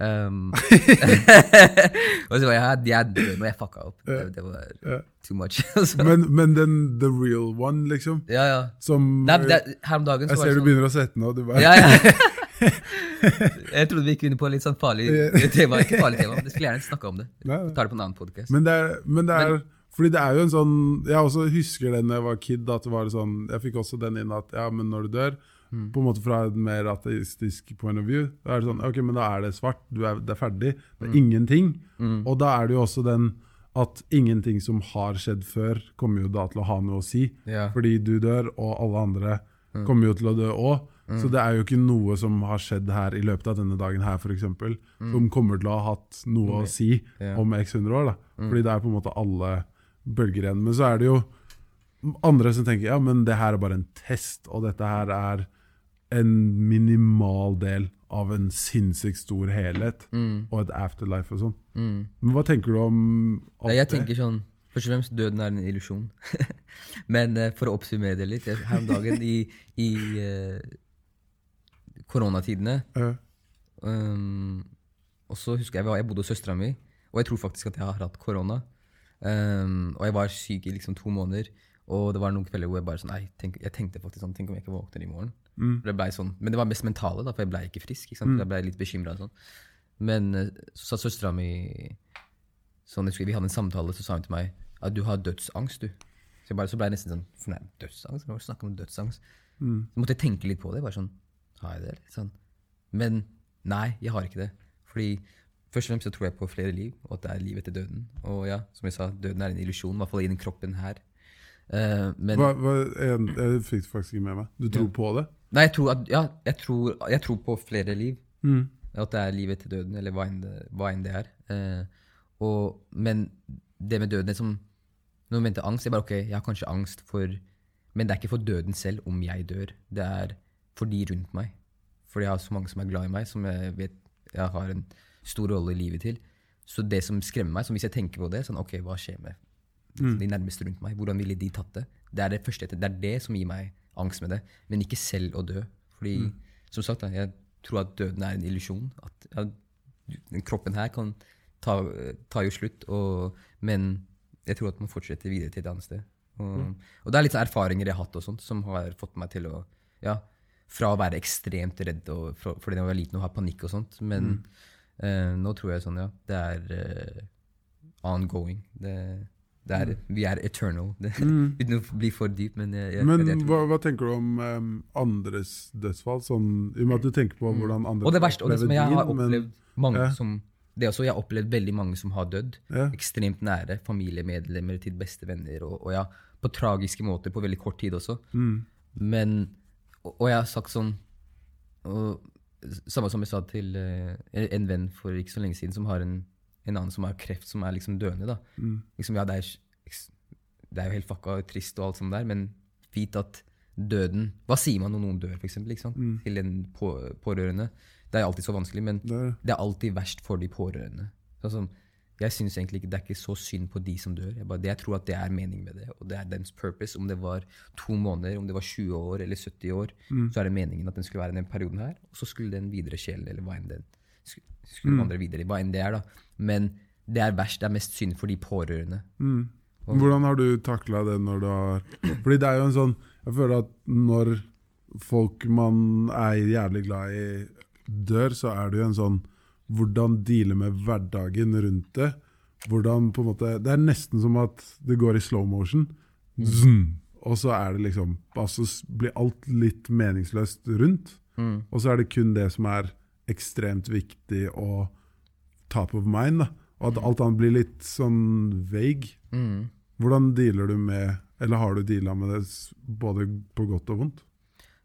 um, Og så var jeg, jeg er død jeg fucka opp. Det, det var too much. Men, men den the real one, liksom, ja, ja. som Nei, det, her om dagen så Jeg var ser sånn, du begynner å svette nå. Du bare, ja, ja. Jeg trodde vi gikk inn på litt sånn farlig tema. Ikke farlig tema, men jeg skulle gjerne snakka om det. Nei. Vi tar det på en annen podcast. Men det er, men det er fordi det er jo en sånn Jeg også husker det da jeg var kid. at det var sånn, Jeg fikk også den inn at ja, men når du dør, Mm. på en måte fra et mer ateistisk point of view, da er det sånn Ok, men da er det svart. Du er, det er ferdig. Det er Mm. ingenting. Og da er det jo også den at ingenting som har skjedd før, kommer jo da til å ha noe å si. Yeah. Fordi du dør, og alle andre kommer jo til å dø òg. Så det er jo ikke noe som har skjedd her i løpet av denne dagen her, f.eks., som kommer til å ha hatt noe å si yeah. om x hundre år. da. Fordi det er på en måte alle bølger igjen. Men så er det jo andre som tenker ja, men det her er bare en test, og dette her er en minimal del av en sinnssykt stor helhet, og et afterlife og sånn. Men hva tenker du om Nei, jeg tenker sånn Først og fremst, døden er en illusjon. Men uh, for å oppsummere det litt Her om dagen i, i uh, koronatidene uh. um, Og så husker jeg at jeg bodde hos søstera mi, og jeg tror faktisk at jeg har hatt korona. Um, og jeg var syk i liksom to måneder. Og det var noen kvelder hvor jeg bare sånn, nei, tenk, jeg tenkte faktisk sånn, tenk om jeg ikke våkner i morgen. Mm. Det ble sånn, men det var mest mentale, da, for jeg ble ikke frisk. Ikke sant? Jeg ble litt bekymra. Sånn. Men eh, så sa søstera mi sånn, Vi hadde en samtale, så sa hun til meg at du har dødsangst. du. Så, jeg bare, så ble jeg nesten sånn fornærmet. Dødsangst? Hva snakker om dødsangst? Mm. Så måtte jeg tenke litt på det. bare sånn, har jeg det? Sånn. Men nei, jeg har ikke det. Fordi Først og fremst så tror jeg på flere liv, og at det er liv etter døden. Og ja, som jeg sa, døden er en illusjon, i hvert fall i den kroppen her. Eh, men Hva, hva, jeg, jeg fikk det faktisk ikke med meg. Du tror på det? Nei, jeg tror, at, ja, jeg, tror, jeg tror på flere liv. Mm. At det er livet etter døden, eller hva enn det, hva enn det er. Uh, og, men det med døden er som Når man venter angst, jeg bare ok, jeg har kanskje angst for Men det er ikke for døden selv om jeg dør. Det er for de rundt meg. Fordi jeg har så mange som er glad i meg, som jeg vet jeg har en stor rolle i livet til. Så det som skremmer meg, som hvis jeg tenker på det, sånn ok, hva skjer med de nærmeste rundt meg? Hvordan ville de tatt det? Det er det første, det er det som gir meg angst med det, men ikke selv å dø. Fordi, som sagt, jeg tror at døden er en illusjon. At ja, kroppen her kan ta, ta jo slutt, og, men jeg tror at man fortsetter videre til et annet sted. Og, og det er litt erfaringer jeg har hatt og sånt, som har fått meg til å ja, Fra å være ekstremt redd og, for, fordi jeg var liten og ha panikk og sånt. Men eh, nå tror jeg sånn, ja. Det er eh, ongoing. Det er, Vi er eternal. Mm. Uten å bli for dyp, men jeg, jeg, Men jeg, jeg hva, hva tenker du om um, andres dødsfall? Sånn, I og med at du tenker på hvordan andre Mm. Og det verste, og det som jeg har din, men- mange ja. som det også, Jeg har opplevd veldig mange som har dødd. Ja. Ekstremt nære familiemedlemmer til bestevenner. Og, og ja, på tragiske måter på veldig kort tid også. Mm. Men Og, og jeg har sagt sånn og, Samme som jeg sa til uh, en venn for ikke så lenge siden, som har en, en annen som har kreft, som er liksom døende. da. Mm. Liksom, ja, det er, det er jo helt fucka trist, og alt sånt der, men vit at døden Hva sier man når noen dør, eksempel, ikke til en på, pårørende? Det er alltid så vanskelig, men Det er, det er alltid verst for de pårørende. Altså, jeg synes egentlig ikke Det er ikke så synd på de som dør. Jeg, bare, det, jeg tror at det er mening med det, og det er deres purpose. Om det var to måneder, om det var 20 år eller 70 år, så er det meningen at den skulle være i den perioden her, og så skulle den videre sjelen, eller hva enn den skulle, vandre videre, hva enn det er, da. Men det er verst, det er mest synd for de pårørende. mm. Hvordan har du takla det når du har Fordi det er jo en sånn Jeg føler at når folk man er jævlig glad i, dør, så er det jo en sånn Hvordan deale med hverdagen rundt det. Hvordan på en måte Det er nesten som at det går i slow motion. Zzz, og så er det liksom altså blir alt litt meningsløst rundt. Og så er det kun det som er ekstremt viktig å ta på mind. Da. Og at alt annet blir litt sånn vague. Mm. Hvordan dealer du med Eller har du deala med det både på godt og vondt?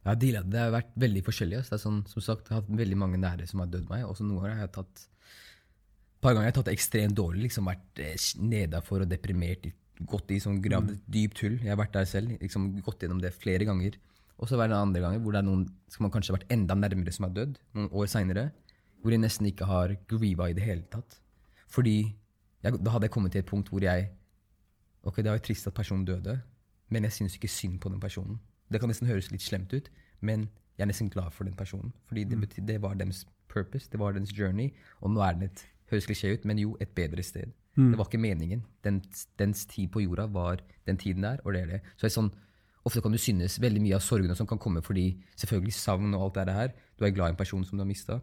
Ja, dealet, det har vært veldig forskjellig. Det er sånn, som sagt, jeg har hatt veldig mange nære som har dødd meg. Også noen ganger har jeg tatt et par ganger har jeg tatt det ekstremt dårlig. liksom Vært eh, nedafor og deprimert. Gått i sånn gravd et dypt hull. Jeg har vært der selv. liksom Gått gjennom det flere ganger. Og så var det andre ganger hvor det er noen som man kanskje har vært enda nærmere som har dødd. Noen år seinere. Hvor jeg nesten ikke har grieva i det hele tatt. Fordi jeg, da hadde jeg kommet til et punkt hvor jeg Ok, det var jo trist at personen døde, men jeg syns ikke synd på den personen. Det kan nesten høres litt slemt ut, men jeg er nesten glad for den personen. Fordi det, betyr, det var deres purpose, det var deres journey, og nå er den et høres klisjé ut, men jo, et bedre sted. Det var ikke meningen. Den, dens tid på jorda var den tiden der, og det er det. Så er sånn, Ofte kan du synes veldig mye av sorgene som kan komme fordi selvfølgelig savn og alt det her. Du er glad i en person som du har mista.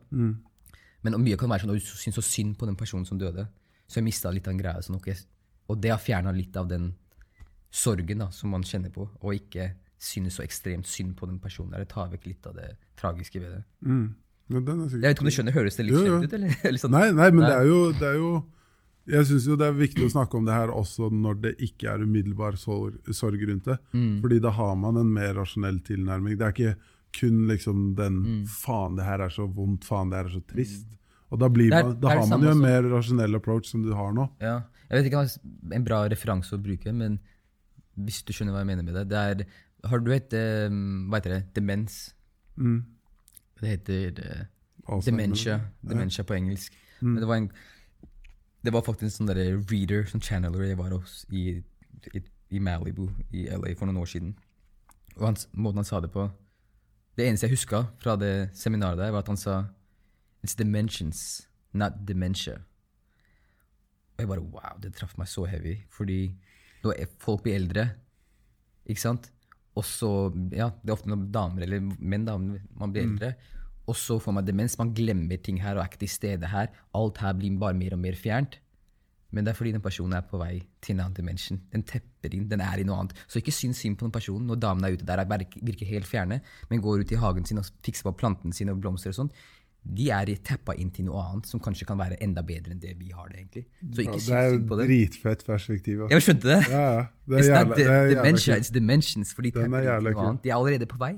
Men mye kan være sånn at du syns så synd på den personen som døde. Så jeg mista litt av den greia. Sånn, okay. og det har fjerna litt av den sorgen da, som man kjenner på, og ikke synes så ekstremt synd på den personen. der. Det tar vekk litt av det tragiske ved det. Mm. Jeg vet ikke om du skjønner, Høres det litt slemt ut? eller? eller sånn? Nei, nei, men Nei. det er jo, det er jo Jeg syns jo det er viktig å snakke om det her også når det ikke er umiddelbar sorg, sorg rundt det. Mm. Fordi da har man en mer rasjonell tilnærming. Det er ikke kun liksom den Mm. 'faen, det her er så vondt', 'faen, det her er så trist'. Og da, blir er- man, da har man jo en mer rasjonell approach som du har nå. Ja. Jeg vet ikke om det er en bra referanse å bruke, men hvis du skjønner hva jeg mener med det det er, Har du et eh, Hva heter det? Demens? Mm. Det heter uh, dementia. Dementia på engelsk. Men det var en Det var faktisk en sånn derre reader, sånn channeler jeg var hos i, i, i Malibu i LA for noen år siden. Og han, måten han sa det på Det eneste jeg huska fra det seminaret der, var at han sa It's dimensions, not dementia. Og jeg bare Wow, det traff meg så heavy. Fordi når er- folk blir eldre, ikke sant Og så Ja, det er ofte når damer eller menn da, man blir eldre. Og så får man demens. Man glemmer ting her og er ikke til stede her. Alt her blir bare mer og mer fjernt. Men det er fordi den personen er på vei til en annen dimension. Den tepper inn, den er i noe annet. Så ikke syns synd på den personen når damen er ute der og virker- helt fjerne, men går ut i hagen sin og fikser på plantene sine og blomster og sånn. De er teppa inn til noe annet som kanskje kan være enda bedre enn det vi har det. egentlig. Så ikke ja, er syns synd på det. dritfett perspektiv. Også. Jeg skjønte det. Ja, ja. Det er jævla, det er jævla dimensions. For de er tepper inn til noe annet. De er allerede på vei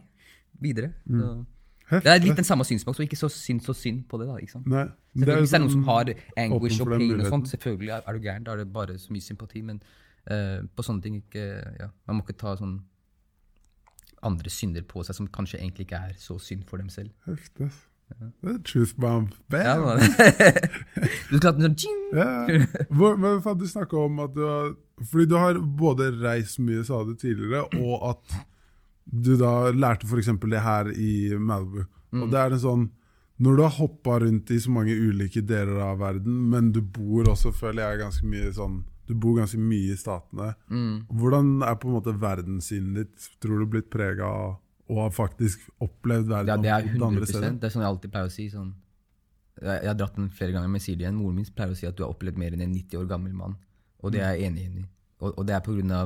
videre. Så. Det er litt den samme synspunkt, så ikke så synd så synd på det. da, ikke sant? Nei, Selvfølgelig, Hvis det er noen som sånn- har anguish og pain og sånt, selvfølgelig er, er du gæren. Da er det bare så mye sympati. Men uh, på sånne ting ikke ja, Man må ikke ta sånn andre synder på seg som kanskje egentlig ikke er så synd for dem selv. Heftig. Det er truth bomb. Bam! Ja, man. du klarte sånn! Ja. Hvor, men faen, du snakka om at du har Fordi du har både reist mye, sa du tidligere, og at du da lærte f.eks. det her i Malibu. Og det er en sånn Når du har hoppa rundt i så mange ulike deler av verden, men du bor også, føler jeg, ganske mye sånn Du bor ganske mye i statene. Hvordan er på en måte verdenssynet ditt, tror du, blitt prega av og har faktisk opplevd verden Ja, det er på andre 100 steder? Det er sånn jeg alltid pleier å si. Sånn. Jeg, har dratt den flere ganger, men sier det igjen. Moren min pleier å si at du har opplevd mer enn en 90 år gammel mann. Og det er jeg enig i. Og, og det er pga.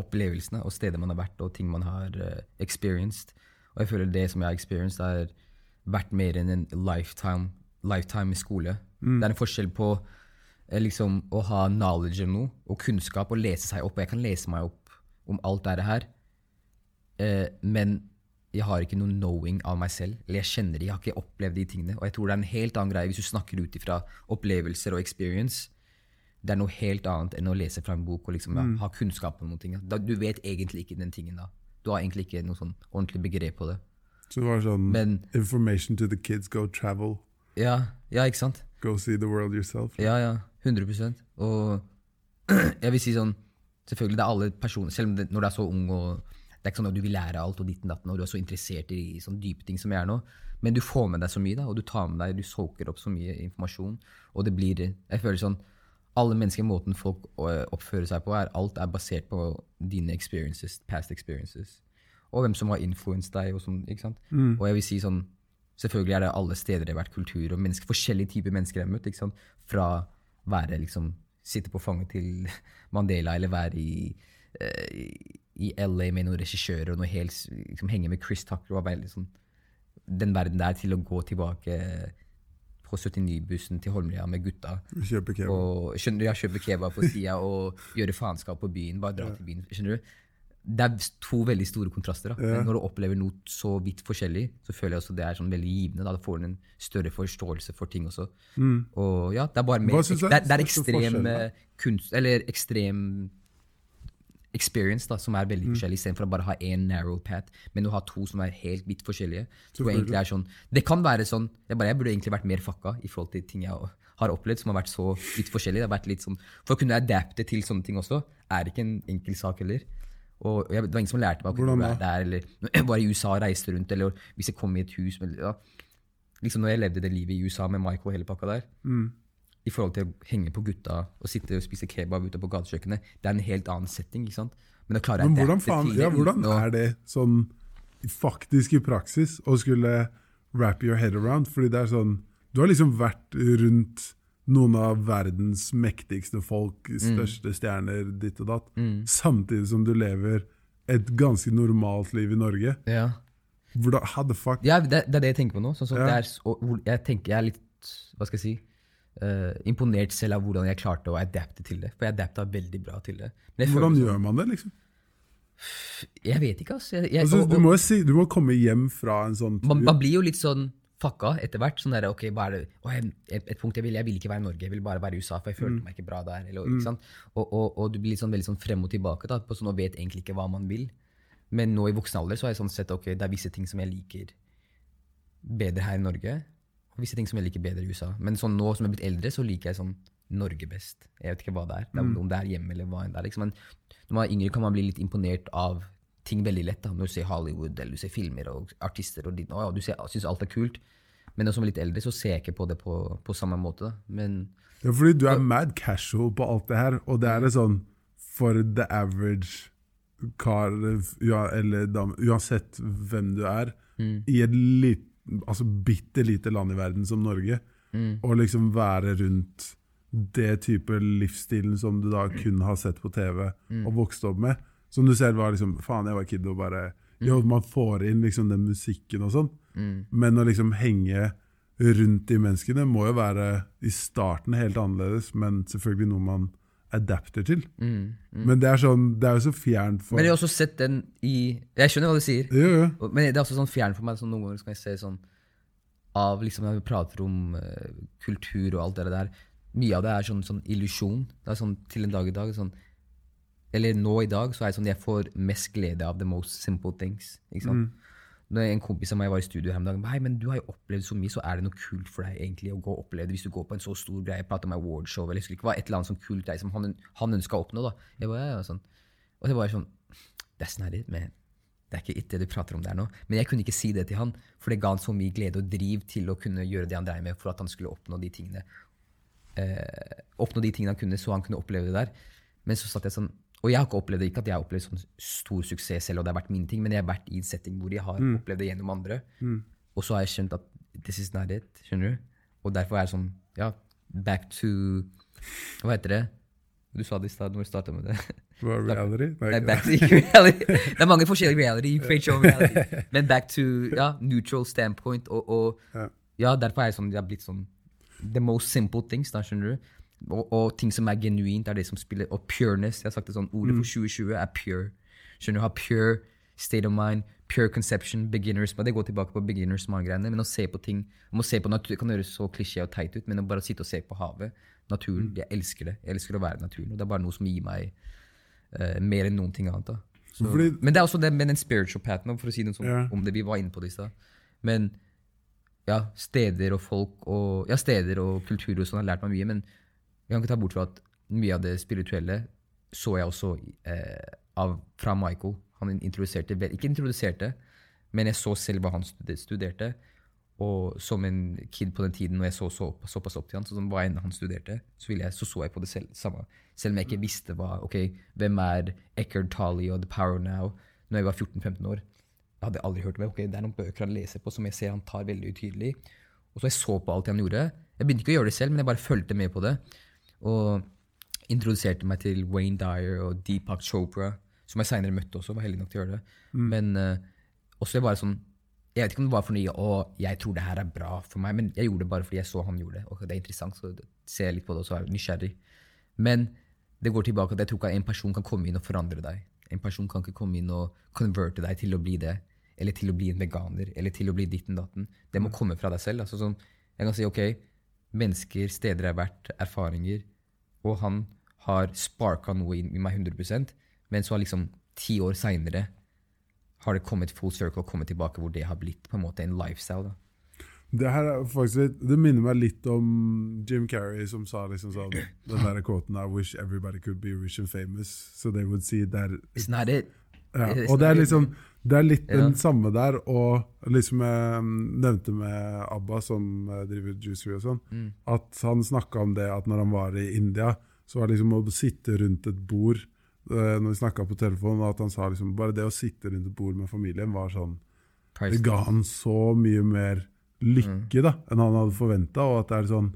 Opplevelsene og steder man har vært, og ting man har uh, experienced. Og jeg føler det som jeg har experienced, har vært mer enn en lifetime, lifetime i skole. Det er en forskjell på eh, liksom, å ha knowledge om noe, og kunnskap, og lese seg opp. Og jeg kan lese meg opp om alt dette her, eh, men jeg har ikke noe knowing av meg selv. Eller jeg kjenner det, jeg har ikke opplevd de tingene. Og jeg tror det er en helt annen greie hvis du snakker ut ifra opplevelser og experience. Det er noe helt annet enn å lese fra en bok og liksom, ja, ha kunnskap om noen ting. Da, du vet egentlig ikke den tingen da. Du har egentlig ikke noe sånn ordentlig begrep på det. Så det var sånn Men Information to the kids, go travel. ja, ja ikke sant? Go see the world yourself. Ja, ja. 100 Og jeg vil si sånn Selvfølgelig, det er alle personer Selv om det, når du er så ung og Det er ikke sånn at du vil lære alt og ditten datten, og du er så interessert i sånne dype ting som jeg er nå. Men du får med deg så mye, da, og du tar med deg, du soaker opp så mye informasjon. Og det blir Jeg føler sånn Alle mennesker, måten folk øh, oppfører seg på, er alt er basert på dine experiences, past experiences. Og hvem som har influenset deg. Og, sånn, ikke sant? og jeg vil si sånn Selvfølgelig er det alle steder det har vært kultur, og mennesker, forskjellige typer mennesker jeg har møtt. ikke sant? Fra være liksom Sitte på fanget til Mandela, eller være i, eh, i- i LA med noen regissører og noe helt, liksom, henge med Chris Tucker og arbeide liksom, den verden der til å gå tilbake på 79-bussen til Holmlia med gutta. Kjøpe kebab. Og skjønner du, jeg kjøper kebab på sida og gjøre faenskap på byen. Bare dra til byen. skjønner du? Det er to veldig store kontraster. Da. Ja. når du opplever noe så vidt forskjellig, så føler jeg også det er sånn veldig givende. Da. da får du en større forståelse for ting også. Og ja, det er bare mer, du det, det er ekstrem eh, kunst Eller ekstrem experience da, som er veldig Mm. forskjellig, istedenfor å bare ha én narrow path, men å ha to som er helt vidt forskjellige. Så det egentlig er sånn, det kan være sånn jeg, bare, jeg burde egentlig vært mer fucka i forhold til ting jeg har opplevd som har vært så vidt forskjellige. Det har vært litt sånn, For å kunne adapte til sånne ting også, er ikke en enkel sak heller. Og jeg, Det var ingen som lærte meg å kunne Hvordan være der, eller var i USA og reiste rundt, eller hvis jeg kom i et hus eller, ja. Liksom når jeg levde det livet i USA med Michael og hele pakka der, i forhold til å henge på gutta og sitte og spise kebab ute på gatekjøkkenet, det er en helt annen setting. ikke sant? Men å klare Men hvordan, faen, ja, hvordan er det sånn faktisk i praksis å skulle wrap your head around? Fordi det er sånn Du har liksom vært rundt noen av verdens mektigste folk, Mm. største stjerner, ditt og datt, samtidig som du lever et ganske normalt liv i Norge. Ja. Hvordan, how the fuck? Ja, det, det er det jeg tenker på nå. Sånn, Ja. det er, jeg tenker jeg er litt hva skal jeg si, eh, imponert selv av hvordan jeg klarte å adapte til det. For jeg adapta veldig bra til det. Hvordan gjør man det, liksom? jeg vet ikke, altså. Jeg, jeg, Altså, og, du, må si, du må komme hjem fra en sånn tur. man blir jo litt sånn fucka etter hvert. Sånn der, ok, hva er det? Å, jeg, et, punkt jeg vil, jeg vil ikke være i Norge, jeg vil bare være i USA, for jeg følte meg ikke bra der. Eller, ikke sant? Og, og, du blir sånn, veldig sånn frem og tilbake da, på sånn, og vet egentlig ikke hva man vil. Men nå i voksen alder så har jeg sånn sett ok, det er visse ting som jeg liker bedre her i Norge, visse ting som jeg liker bedre i USA. Men sånn nå som jeg er blitt eldre, så liker jeg sånn Norge best. Jeg vet ikke hva det er. det er om det er hjemme eller hva enn det er. Liksom. Men når man er yngre, kan man bli litt imponert av ting veldig lett. da. Når du ser Hollywood eller du ser filmer og artister og ditt, å, ja, du ser- syns alt er kult. Men når som er litt eldre, så ser jeg ikke på det på, på samme måte. da. Men Ja, fordi du er mad casual på alt det her, og det er det sånn for the average kar ja, eller dame, uansett hvem du er, i et lit, altså bitte lite land i verden som Norge, og liksom være rundt det type livsstilen som du da kun har sett på TV og vokst opp med, som du selv var liksom Faen, jeg var kid og bare Jo, man får inn liksom den musikken og sånn, men å liksom henge rundt de menneskene må jo være i starten helt annerledes, men selvfølgelig noe man adapter til. Men det er sånn, det er jo så fjernt for Men jeg har også sett den i Jeg skjønner hva du sier. Jo, jo. Men det er også sånn fjern for meg. Sånn, noen ganger kan jeg se sånn av liksom Når vi prater om uh, kultur og alt det der, mye av det er sånn, sånn illusjon. Det er sånn til en dag i dag sånn, Eller nå i dag så er det sånn jeg får mest glede av the most simple things. Ikke sant? Når en kompis av meg var i studio her om dagen Hei, men du har jo opplevd så mye, så er det noe kult for deg egentlig å gå og oppleve det hvis du går på en så stor greie, Prate om awardshow eller jeg husker ikke hva, et eller annet sånn kult greie som han, han ønska å oppnå. da. Jeg bare, ja, ja, sånn. Og det var sånn That's not it, man. Det er ikke it det du prater om der nå. Men jeg kunne ikke si det til han, for det ga han så mye glede og driv til å kunne gjøre det han dreier med, for at han skulle oppnå de tingene eh, oppnå de tingene han kunne, så han kunne oppleve det der. Men så satt jeg sånn Og jeg har ikke opplevd det, ikke at jeg har opplevd sånn stor suksess selv, og det har vært min ting, men jeg har vært i en setting hvor jeg har opplevd det gjennom andre. Og så har jeg skjønt at this is not it. Skjønner du? Og derfor er det sånn Ja, back to Hva heter det? Du sa det i stad når vi starta med det. Hva er reality? Nei, back to reality. Det er mange forskjellige reality. You create your reality. Men back to ja, neutral standpoint. Og, og Ja. ja, derfor er jeg sånn, jeg har blitt sånn The most simple things, da, skjønner du. Og, og ting som er genuint, er det som spiller Og pureness. Jeg har sagt det sånn, Ordet for 2020 er pure. Skjønner du? Ha pure state of mind, pure conception, beginners. Det går tilbake på beginners mind-greiene. Men å se på ting om å se på natur, kan høres så klisjé og teit ut, men å bare sitte og se på havet, naturen Jeg elsker det. Jeg elsker å være i naturen. Og det er bare noe som gir meg uh, mer enn noen ting annet. Så, Fordi- men det er også det med den spiritual pattern, for å si noe sånt yeah. om det vi var inne på det i stad. Men ja, steder og folk og ja, steder og kultur og sånn har lært meg mye. Men jeg kan ikke ta bort fra at mye av det spirituelle så jeg også eh, av, fra Michael. Han introduserte Ikke introduserte, men jeg så selv hva han studerte. Og som en kid på den tiden, når jeg så, så såpass opp til han, så som hva enn han studerte, så, ville jeg, så så jeg på det selv, samme. Selv om jeg ikke visste hva, ok, hvem er Eckhart Tolle og The Power Now når jeg var 14-15 år. Jeg hadde aldri hørt om det. Okay, det er noen bøker han leser på som jeg ser han tar veldig utydelig. Og så jeg så på alt han gjorde. Jeg begynte ikke å gjøre det selv, men jeg bare fulgte med på det. Og introduserte meg til Wayne Dyer og Deepak Chopra, som jeg seinere møtte også. var heldig nok til å gjøre det. Men uh, også jeg bare sånn Jeg vet ikke om det var fordi å, jeg tror det her er bra for meg, men jeg gjorde det bare fordi jeg så han gjorde det. Og det er interessant, så ser jeg litt på det, og så er jeg nysgjerrig. Men det går tilbake at jeg tror ikke en person kan komme inn og forandre deg. En person kan ikke komme inn og converte deg til å bli det. Eller til å bli en veganer. Eller til å bli ditten datten. Det må komme fra deg selv. Altså sånn, jeg kan si ok, mennesker, steder jeg har vært, erfaringer. Og han har sparka noe i, i meg 100 men så har liksom ti år seinere har det kommet full circle, kommet tilbake hvor det har blitt på en måte en lifestyle. da. Det her er faktisk litt, det minner meg litt om Jim Carrey som sa liksom sånn Den der quoten I wish everybody could be rich and famous, so they would see that It's not it. Ja, Og det er liksom Det er litt den samme der, og liksom jeg mm, nevnte med Abba, som eh, driver Juicery og sånn, Mm. at han snakka om det at når han var i India, så var det liksom å sitte rundt et bord eh, når vi snakka på telefonen, at han sa liksom bare det å sitte rundt et bord med familien var sånn det ga han så mye mer lykke da, enn han hadde forventa. Og at det er sånn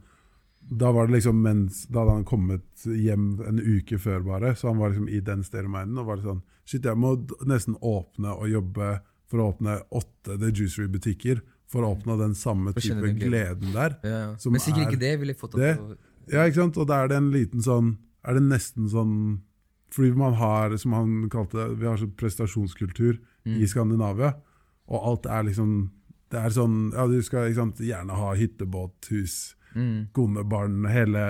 Da var det liksom mens Da hadde han kommet hjem en uke før, bare, så han var liksom i den state of og var sånn Shit, jeg må nesten åpne og jobbe for å åpne åtte The Juicery-butikker for å oppnå den samme type den gleden. gleden der. Ja, ja. Men sikkert er ikke det ville jeg fått det. til å Ja, ikke sant? Og da er det en liten sånn Er det nesten sånn Fordi man har, som han kalte det, vi har sånn prestasjonskultur Mm. i Skandinavia, og alt er liksom Det er sånn Ja, du skal sant, gjerne ha hyttebåt, hus, Mm. kone, hele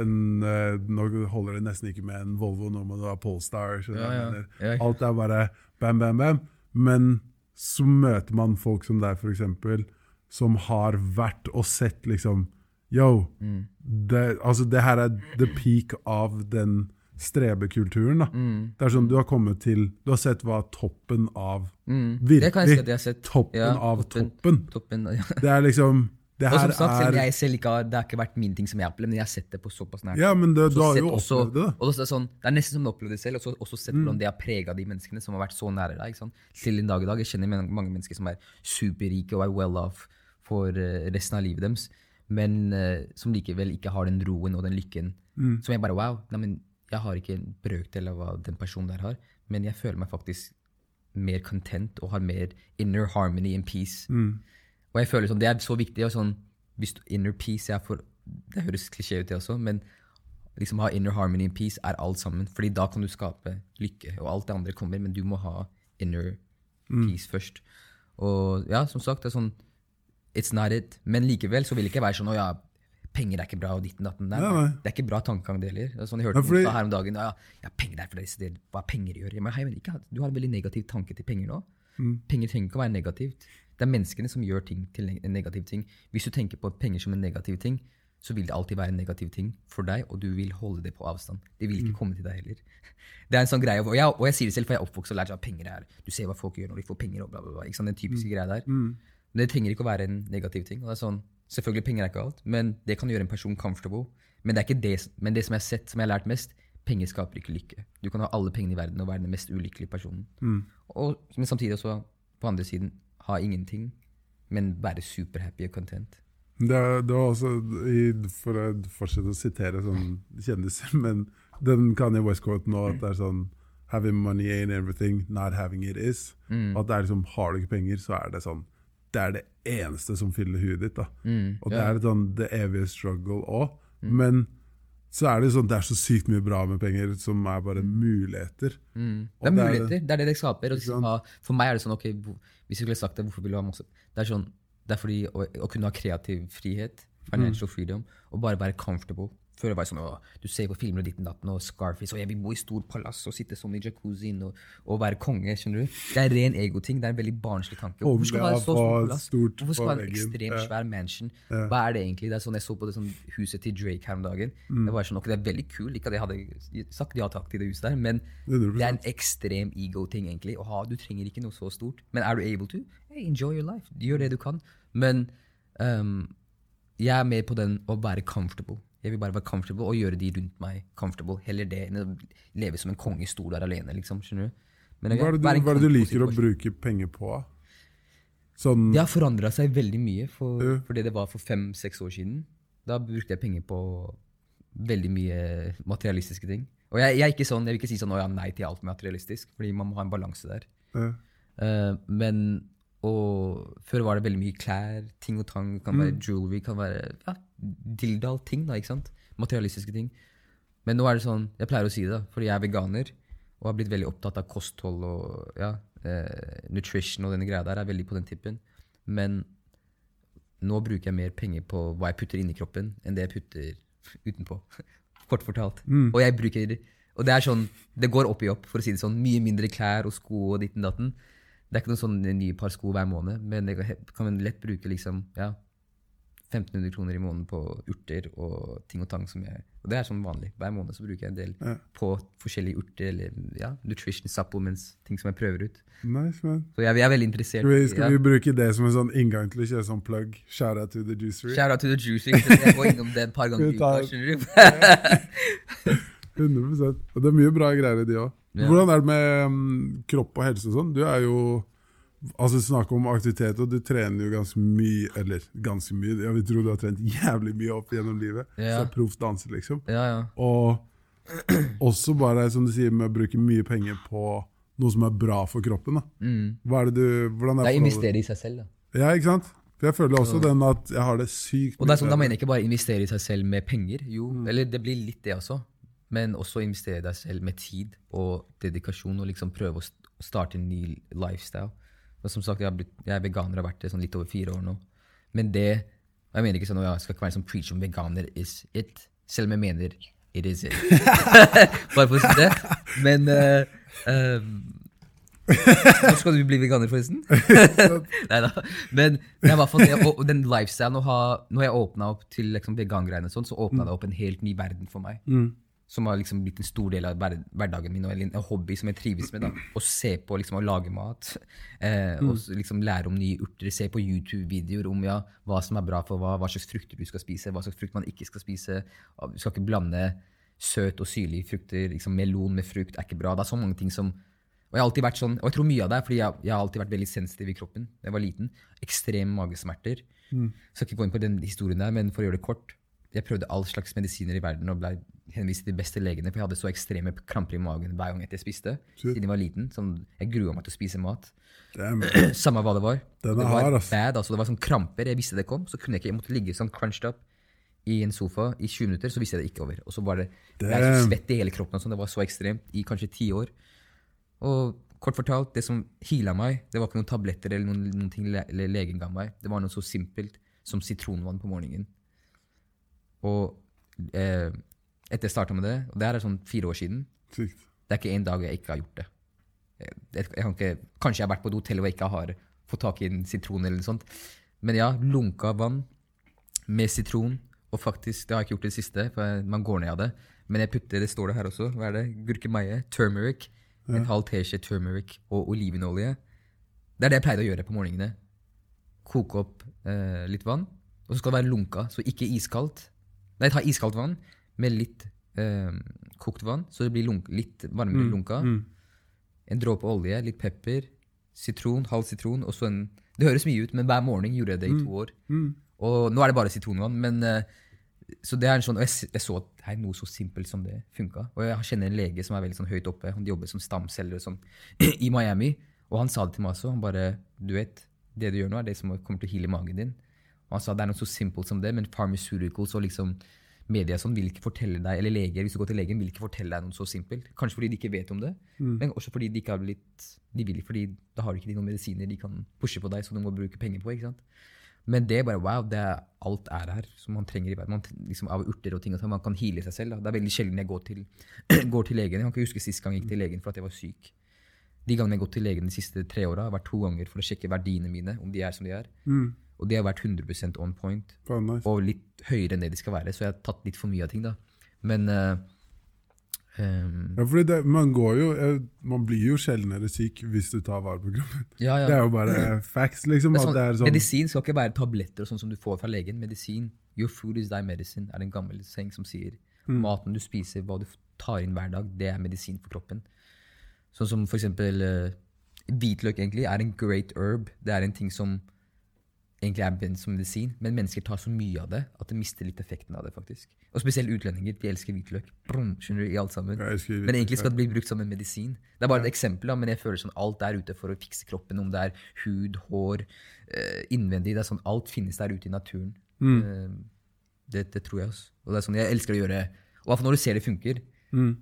en, eh, Nå holder det nesten ikke med en Volvo, nå må du ha Polestar. Ja, ja. Alt er bare bam, bam, bam. Men så møter man folk som deg, f.eks., som har vært og sett liksom Yo, Mm. det, altså det her er the peak av den strebekulturen. da. Mm. Det er sånn Du har kommet til Du har sett hva toppen av Mm. Virkelig. Si toppen Ja, av toppen. toppen. Toppen, ja. Det er liksom Det Og som sagt, er jeg selv ikke har, det har ikke vært min ting som jeg har opplevd, men jeg har sett det på såpass nært. Ja, men det, du har jo også- opplevd det. Og det, er sånn, det er nesten som du opplevde det selv, og så også sett Mm. hvordan det har prega de menneskene som har vært så nære deg. ikke sant? Til en dag i dag. Jeg kjenner mange mennesker som er superrike og er well off for eh, resten av livet deres, men uh, som likevel ikke har den roen og den lykken. Mm. Som jeg bare wow, nei, men jeg har ikke en brøkdel av hva den personen der har, men jeg føler meg faktisk mer content og har mer inner harmony and peace. Mm. Og jeg føler sånn, Det er så viktig. og sånn, hvis du, Inner peace er for, Det høres klisjé ut, det også, men liksom ha inner harmony and peace er alt sammen. Fordi da kan du skape lykke, og alt det andre kommer, men du må ha inner peace først. Og ja, som sagt, det er sånn It's not it. Men likevel så vil det ikke være sånn å ja, penger er ikke bra, og ditten datten. Nei, nei. Det er ikke bra tankegang, det heller. Er Sånn jeg hørte Ja, fordi- her om dagen. Ja, ja, penger er for det, det, hva penger gjør. Men hei, men ikke, du har en veldig negativ tanke til penger nå. Penger trenger ikke å være negativt. Det er menneskene som gjør ting til en negativ ting. Hvis du tenker på penger som en negativ ting, så vil det alltid være en negativ ting for deg, og du vil holde det på avstand. Det vil ikke komme til deg heller. Det er en sånn greie, og jeg, og jeg sier det selv, for jeg er oppvokst og lært at penger er Du ser hva folk gjør når de får penger, og bla, bla, bla. Ikke sant? Den typiske greia der. Men det trenger ikke å være en negativ ting. Og det er sånn, selvfølgelig, penger er ikke alt, men det kan gjøre en person comfortable. Men det er ikke det, men det som jeg har sett, som jeg har lært mest, penger skaper ikke lykke. Du kan ha alle pengene i verden og være den mest ulykkelige personen. Og, men samtidig også, på andre siden, ha ingenting, men være superhappy og content. Det, det var også, For å fortsette å sitere sånn kjendiser, men den kan i Westcoaten nå at det er sånn Having money ain't everything, not having it is. Mm. At det er liksom, Har du ikke penger, så er det sånn Det er det eneste som fyller huet ditt. da. Mm, Og det er sånn det evige struggle òg. Mm. Men så er det sånn, det er så sykt mye bra med penger som er bare muligheter. Mm. Det er det er- muligheter. Det er det det skaper. Og Ikke for meg er det sånn ok, Hvis jeg skulle sagt det, hvorfor vil du ha masse Det er sånn, det er fordi å, å kunne ha kreativ frihet, financial Mm. freedom, og bare være comfortable. Før var det sånn å, du ser på filmer og ditten datten og Scarface, og jeg vil bo i stor palass og sitte sånn i jacuzzien og, og være konge. skjønner du? Det er ren egoting. Det er en veldig barnslig tanke. Hvorfor skal du ha en så stor palass? Hvorfor skal du ha en ekstremt svær mansion? Hva er det egentlig? Det er sånn Jeg så på det sånn huset til Drake her om dagen. Mm. Det var sånn, ok, det er veldig kult. Ikke at jeg hadde sagt ja takk til det huset der, men det er en ekstrem ego-ting, egentlig. Å ha, du trenger ikke noe så stort. Men er du able to? Hey, enjoy your life. Gjør det du kan. Men um, jeg er med på den å være comfortable. Jeg vil bare være comfortable og gjøre de rundt meg comfortable. Heller det enn å leve som en konge i stol der alene, liksom. Skjønner du? Men Hva er det du, hva er det du liker å bruke penger på? Sånn Det har forandra seg veldig mye for, Ja. for det det var for fem-seks år siden. Da brukte jeg penger på veldig mye materialistiske ting. Og jeg, jeg er ikke sånn, jeg vil ikke si sånn å ja, nei til alt materialistisk, fordi man må ha en balanse der. eh, Uh, men og før var det veldig mye klær, ting og tang. Kan være jewelry, kan være ja, dilldall ting. da, ikke sant? Materialistiske ting. Men nå er det sånn, jeg pleier å si det, da, fordi jeg er veganer og har blitt veldig opptatt av kosthold og ja, eh, nutrition og denne greia der. er veldig på den tippen. Men nå bruker jeg mer penger på hva jeg putter inni kroppen, enn det jeg putter utenpå. Kort fortalt. Og jeg bruker Og det er sånn, det går opp i opp, for å si det sånn. Mye mindre klær og sko og ditten datten. Det er ikke noen sånn nye par sko hver måned, men jeg kan- kan lett bruke liksom, ja, 1500 kroner i måneden på urter og ting og tang. som jeg, Og det er sånn vanlig. Hver måned så bruker jeg en del Ja. på forskjellige urter eller ja, nutrition supplements, ting som jeg prøver ut. nice, man. Så jeg, jeg er veldig interessert. Skal vi, skal ja. vi bruke det som en sånn inngang til å kjøre sånn plug? Shout out to the juicery. Shout out to the juicery. Jeg går innom det et par ganger i uka, skjønner du. 100 Og det er mye bra greier i de òg. Ja. Hvordan er det med um, kropp og helse og sånn? Du er jo Altså Snakk om aktivitet, og du trener jo ganske mye Eller ganske mye, jeg vil tro du har trent jævlig mye opp gjennom livet. Ja. Så proff danser, liksom. Ja, ja. Og også bare, som du sier, med å bruke mye penger på noe som er bra for kroppen. da. Mm. Hva er det du, hvordan er Det er investere i seg selv, da. Ja, ikke sant? For Jeg føler også den at jeg har det sykt Og det er sånn, Da mener jeg ikke bare investere i seg selv med penger, jo, eller det blir litt det også, men også investere i deg selv med tid og dedikasjon, og liksom prøve å starte en ny lifestyle. Og som sagt, jeg, har blitt, jeg er veganer og har vært det sånn litt over fire år nå. Men det og Jeg mener ikke sånn, at jeg skal ikke være sånn preach om veganer is it, selv om jeg mener it is it. bare for å si det. Men uh, Hvor skal du bli veganer, forresten? Neida. Men det er hvert fall og den lifestylen å ha Når jeg åpna opp til liksom vegangreiene, sånn, så åpna det opp en helt ny verden for meg. Som har liksom blitt en stor del av hver- hverdagen min, og en hobby som jeg trives med. da. Å se på liksom, å lage mat, eh, og liksom lære om nye urter. Se på YouTube-videoer om ja, hva som er bra for hva, hva slags frukter du skal spise, hva slags frukt man ikke skal spise. Du skal ikke blande søt og syrlige frukter. liksom Melon med frukt er ikke bra. Det er så mange ting som og jeg har alltid vært sånn, og jeg tror mye av det er fordi jeg, jeg har alltid vært veldig sensitiv i kroppen da jeg var liten. Ekstreme magesmerter. Skal ikke gå inn på den historien der, men for å gjøre det kort. Jeg prøvde all slags medisiner i verden og ble henvist til de beste legene, for jeg hadde så ekstreme kramper i magen hver gang etter jeg spiste. Siden jeg var liten. Sånn, jeg grua meg til å spise mat. Damn. Samme hva det var. Den det var hard, ass. bad, altså. Det var sånn kramper. Jeg visste det kom, så kunne jeg ikke, jeg måtte ligge sånn crunched up i en sofa i 20 minutter, så visste jeg det ikke over. Og så var det jeg er så svett i hele kroppen. Og sånn. Det var så ekstremt i kanskje ti år. Og kort fortalt, det som heala meg, det var ikke noen tabletter eller noen, noen ting le eller legen ga meg. Det var noe så simpelt som sitronvann på morgenen. Og eh, etter jeg starta med det, og det her er sånn fire år siden, Sykt. det er ikke en dag jeg ikke har gjort det. Jeg, jeg kan ikke, kanskje jeg har vært på et hotell og jeg ikke har fått tak i en sitron eller noe sånt. Men ja, lunka vann med sitron. Og faktisk, det har jeg ikke gjort det siste, for man går ned av det. Men jeg putter, det står det her også, hva er det? Gurkemeie, turmeric, en halv teskje turmeric og olivenolje. Det er det jeg pleide å gjøre på morgenene. Koke opp eh, litt vann, og så skal det være lunka, så ikke iskaldt. Nei, ta iskaldt vann med litt eh, kokt vann, så det blir litt varmere lunka. En dråpe olje, litt pepper, sitron, halv sitron, og så en Det høres mye ut, men hver morgen gjorde jeg det i to år. Og nå er det bare sitronvann, men eh, så det er en sånn, og jeg, jeg så at det er noe så simpelt som det funka. Og jeg kjenner en lege som er veldig sånn høyt oppe. Han jobber som stamceller sånn, i Miami. Og han sa det til meg også. Han bare Du vet, det du gjør nå, er det som kommer til å heale magen din. Og han sa det er noe så simpelt som det, men pharmaceuticals og liksom media sånn vil ikke fortelle deg, eller leger, hvis du går til legen, vil ikke fortelle deg noe så simpelt. Kanskje fordi de ikke vet om det, men også fordi de ikke har blitt De vil fordi da har ikke noen medisiner de kan pushe på deg, som du må bruke penger på. ikke sant? Men det er bare wow, det er, alt er her som man trenger i verden. Man, liksom, av urter og ting, og ting, man kan heale seg selv. Da. Det er veldig sjelden jeg går til, går til legen. Jeg kan ikke huske sist gang jeg gikk til legen for at jeg var syk. De gangene jeg har gått til legen de siste tre åra, har vært to ganger for å sjekke verdiene mine, om de er som de er. Og de har vært 100 on point, oh, nice. og litt høyere enn det de skal være. Så jeg har tatt litt for mye av ting, da. Men uh, um, Ja, fordi det, man går jo eh, Man blir jo sjeldnere syk hvis du tar vare på kroppen. ja, ja. Det er jo bare facts, liksom. Sånn, sånn Medisin skal ikke være tabletter og sånn som du får fra legen. Medisin, Your food is thy medicine, er det en gammel seng som sier. Mm. Maten du spiser, hva du tar inn hver dag, det er medisin for kroppen. Sånn som for eksempel eh, hvitløk egentlig er en great herb. Det er en ting som egentlig er bent som medisin, men mennesker tar så mye av det at det mister litt effekten av det. faktisk. Og spesielt utlendinger. De elsker hvitløk. Brum, skjønner du, i alt sammen. Men egentlig skal det bli brukt som en medisin. Det er bare et eksempel, da, men jeg føler sånn alt er ute for å fikse kroppen. Om det er hud, hår, eh, innvendig. det er sånn Alt finnes der ute i naturen. Eh, det, det tror jeg også. Og det er sånn, Jeg elsker å gjøre Og hvert fall når du ser det funker,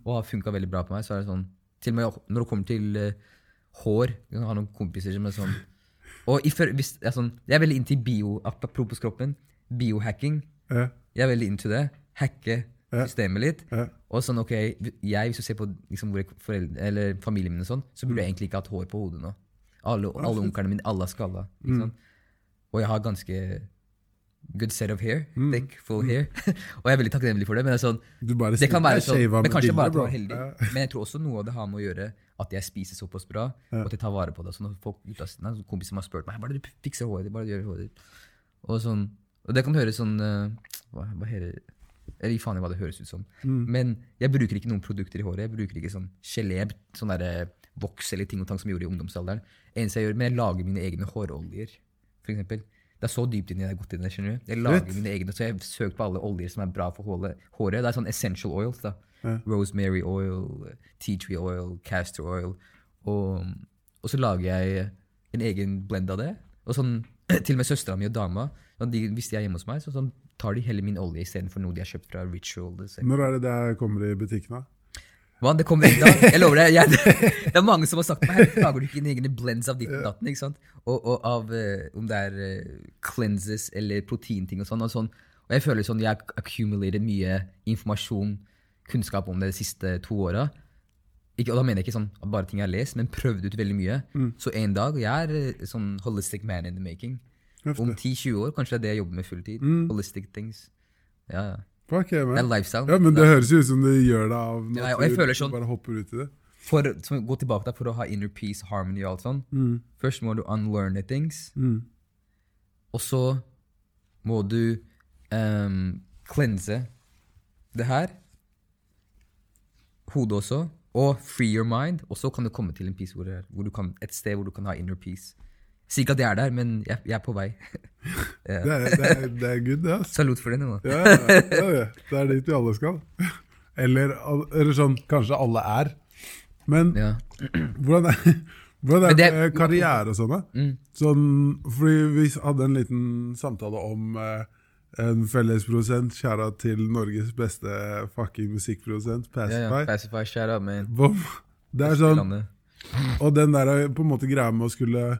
og har funka veldig bra på meg, så er det sånn Til og med når det kommer til uh, hår Jeg har noen kompiser som er sånn og i, hvis, jeg, er sånn, jeg er veldig into bio, apropos kroppen. Biohacking. Ja, Jeg er veldig into det. Hacke Ja. systemet litt. ja. Og sånn, ok, jeg, Hvis du ser på liksom, hvor foreldre, eller familien min, og sånn, så burde jeg egentlig ikke hatt hår på hodet nå. Alle, alle onklene mine, alle er skalla. Liksom. sant? Og jeg har ganske good set of hair. Thick, full hair. og jeg er veldig takknemlig for det. Men det, sånn, det kan være sånn, men kanskje bare at jeg var heldig. Men jeg tror også noe av det har med å gjøre at jeg spiser såpass bra, og at jeg tar vare på det. Så når folk ut av siden, kompiser har spurt meg bare du fikser håret ditt, bare gjør håret ditt. Og, sånn, og det kan høres sånn uh, hva, hva heter det? Eller faen i hva det høres ut som. Men jeg bruker ikke noen produkter i håret. Jeg bruker ikke sånn gelé, sånn der voks eller ting og tang som jeg gjorde i ungdomsalderen. Eneste jeg gjør, Men jeg lager mine egne håroljer, for eksempel. Det er så dypt inn jeg har gått inn i det. skjønner du? Jeg lager mine egne, så jeg har søkt på alle oljer som er bra for håret. håret. Det er sånn essential oils. da. Rosemary oil, tea tree oil, castor oil. Og, og så lager jeg en egen blend av det. Og sånn, Til og med søstera mi og dama, sånn, de, hvis de er hjemme hos meg, så sånn, tar de heller min olje istedenfor noe de har kjøpt fra Ritual. Når er det det kommer i butikken? da? Hva, det kommer en dag. Jeg lover deg. Jeg, det er mange som har sagt til meg her, lager du ikke dine egne blends av ditt og datten? ikke sant? Og, og av uh, om det er uh, cleanses eller proteinting og sånn. Og, sånn. og jeg føler sånn, jeg har accumulated mye informasjon, kunnskap om det de siste to åra. ikke, Og da mener jeg ikke sånn bare ting jeg har lest, men prøvd ut veldig mye. Så en dag Jeg er eh, sånn holistic man in the making. Om 10-20 år kanskje det er det jeg jobber med fulltid. Holistic things. Ja, ja. Yeah, Det er lifestyle. Ja, men det høres jo ut som du gjør det av Ja, og jeg føler sånn- bare hopper ut i det. for, som, gå tilbake der, for å ha inner peace, harmony og alt sånn. Først må du unlearn the things. Og så må du um, cleanse det her. Hodet også. Og free your mind. Og så kan du komme til en peace hvor, hvor du kan, et sted hvor du kan ha inner peace. Sier ikke at jeg er der, men jeg, jeg er på vei. Det er, det er, det er good, det. ass. Salut for det nå. Ja, ja, ja, ja. Det er dit vi alle skal. Eller, eller sånn kanskje alle er. Men Ja. hvordan er, hvordan er det med karriere og sånne? Mm. Sånn, fordi vi hadde en liten samtale om eh, en fellesprodusent, kjære til Norges beste fucking musikkprodusent, Ja, ja. Pacify. Pacify, shout out, man. Bom. Det er sånn, og den der på en måte greia med å skulle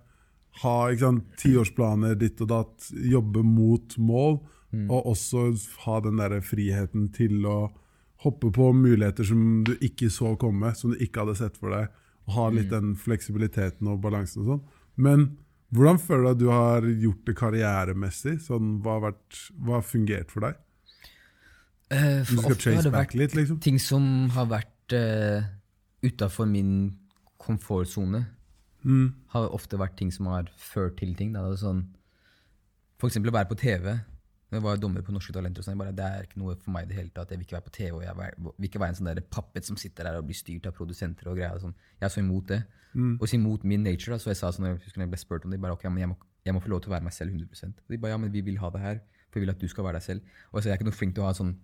ha sant, tiårsplaner ditt og datt, jobbe mot mål, og også ha den der friheten til å hoppe på muligheter som du ikke så komme, som du ikke hadde sett for deg, og ha litt den fleksibiliteten og balansen og sånn. Men hvordan føler du at du har gjort det karrieremessig? Sånn, hva, har vært, hva har fungert for deg? Uh, Du for skal ofte har det vært litt, liksom? ting som har vært uh, utafor min komfortsone. Mm. Har ofte vært ting som har ført til ting. Da. Det er sånn, for eksempel å være på TV. Jeg var dommer på Norske Talenter. og sånn, bare, Det er ikke noe for meg i det hele tatt. Jeg vil ikke være på TV, og jeg vil ikke være en sånn der pappet som sitter der og blir styrt av produsenter. og greier. og Sånn. Jeg er så imot det. Og så imot min nature. Da, så jeg sa sånn, jeg husker jeg ble spurt om det, bare, ok, jeg må, jeg må få lov til å være meg selv 100 Og de bare ja, men vi vil ha det her, for vi vil at du skal være deg selv. Og så er jeg ikke noe flink til å ha sånn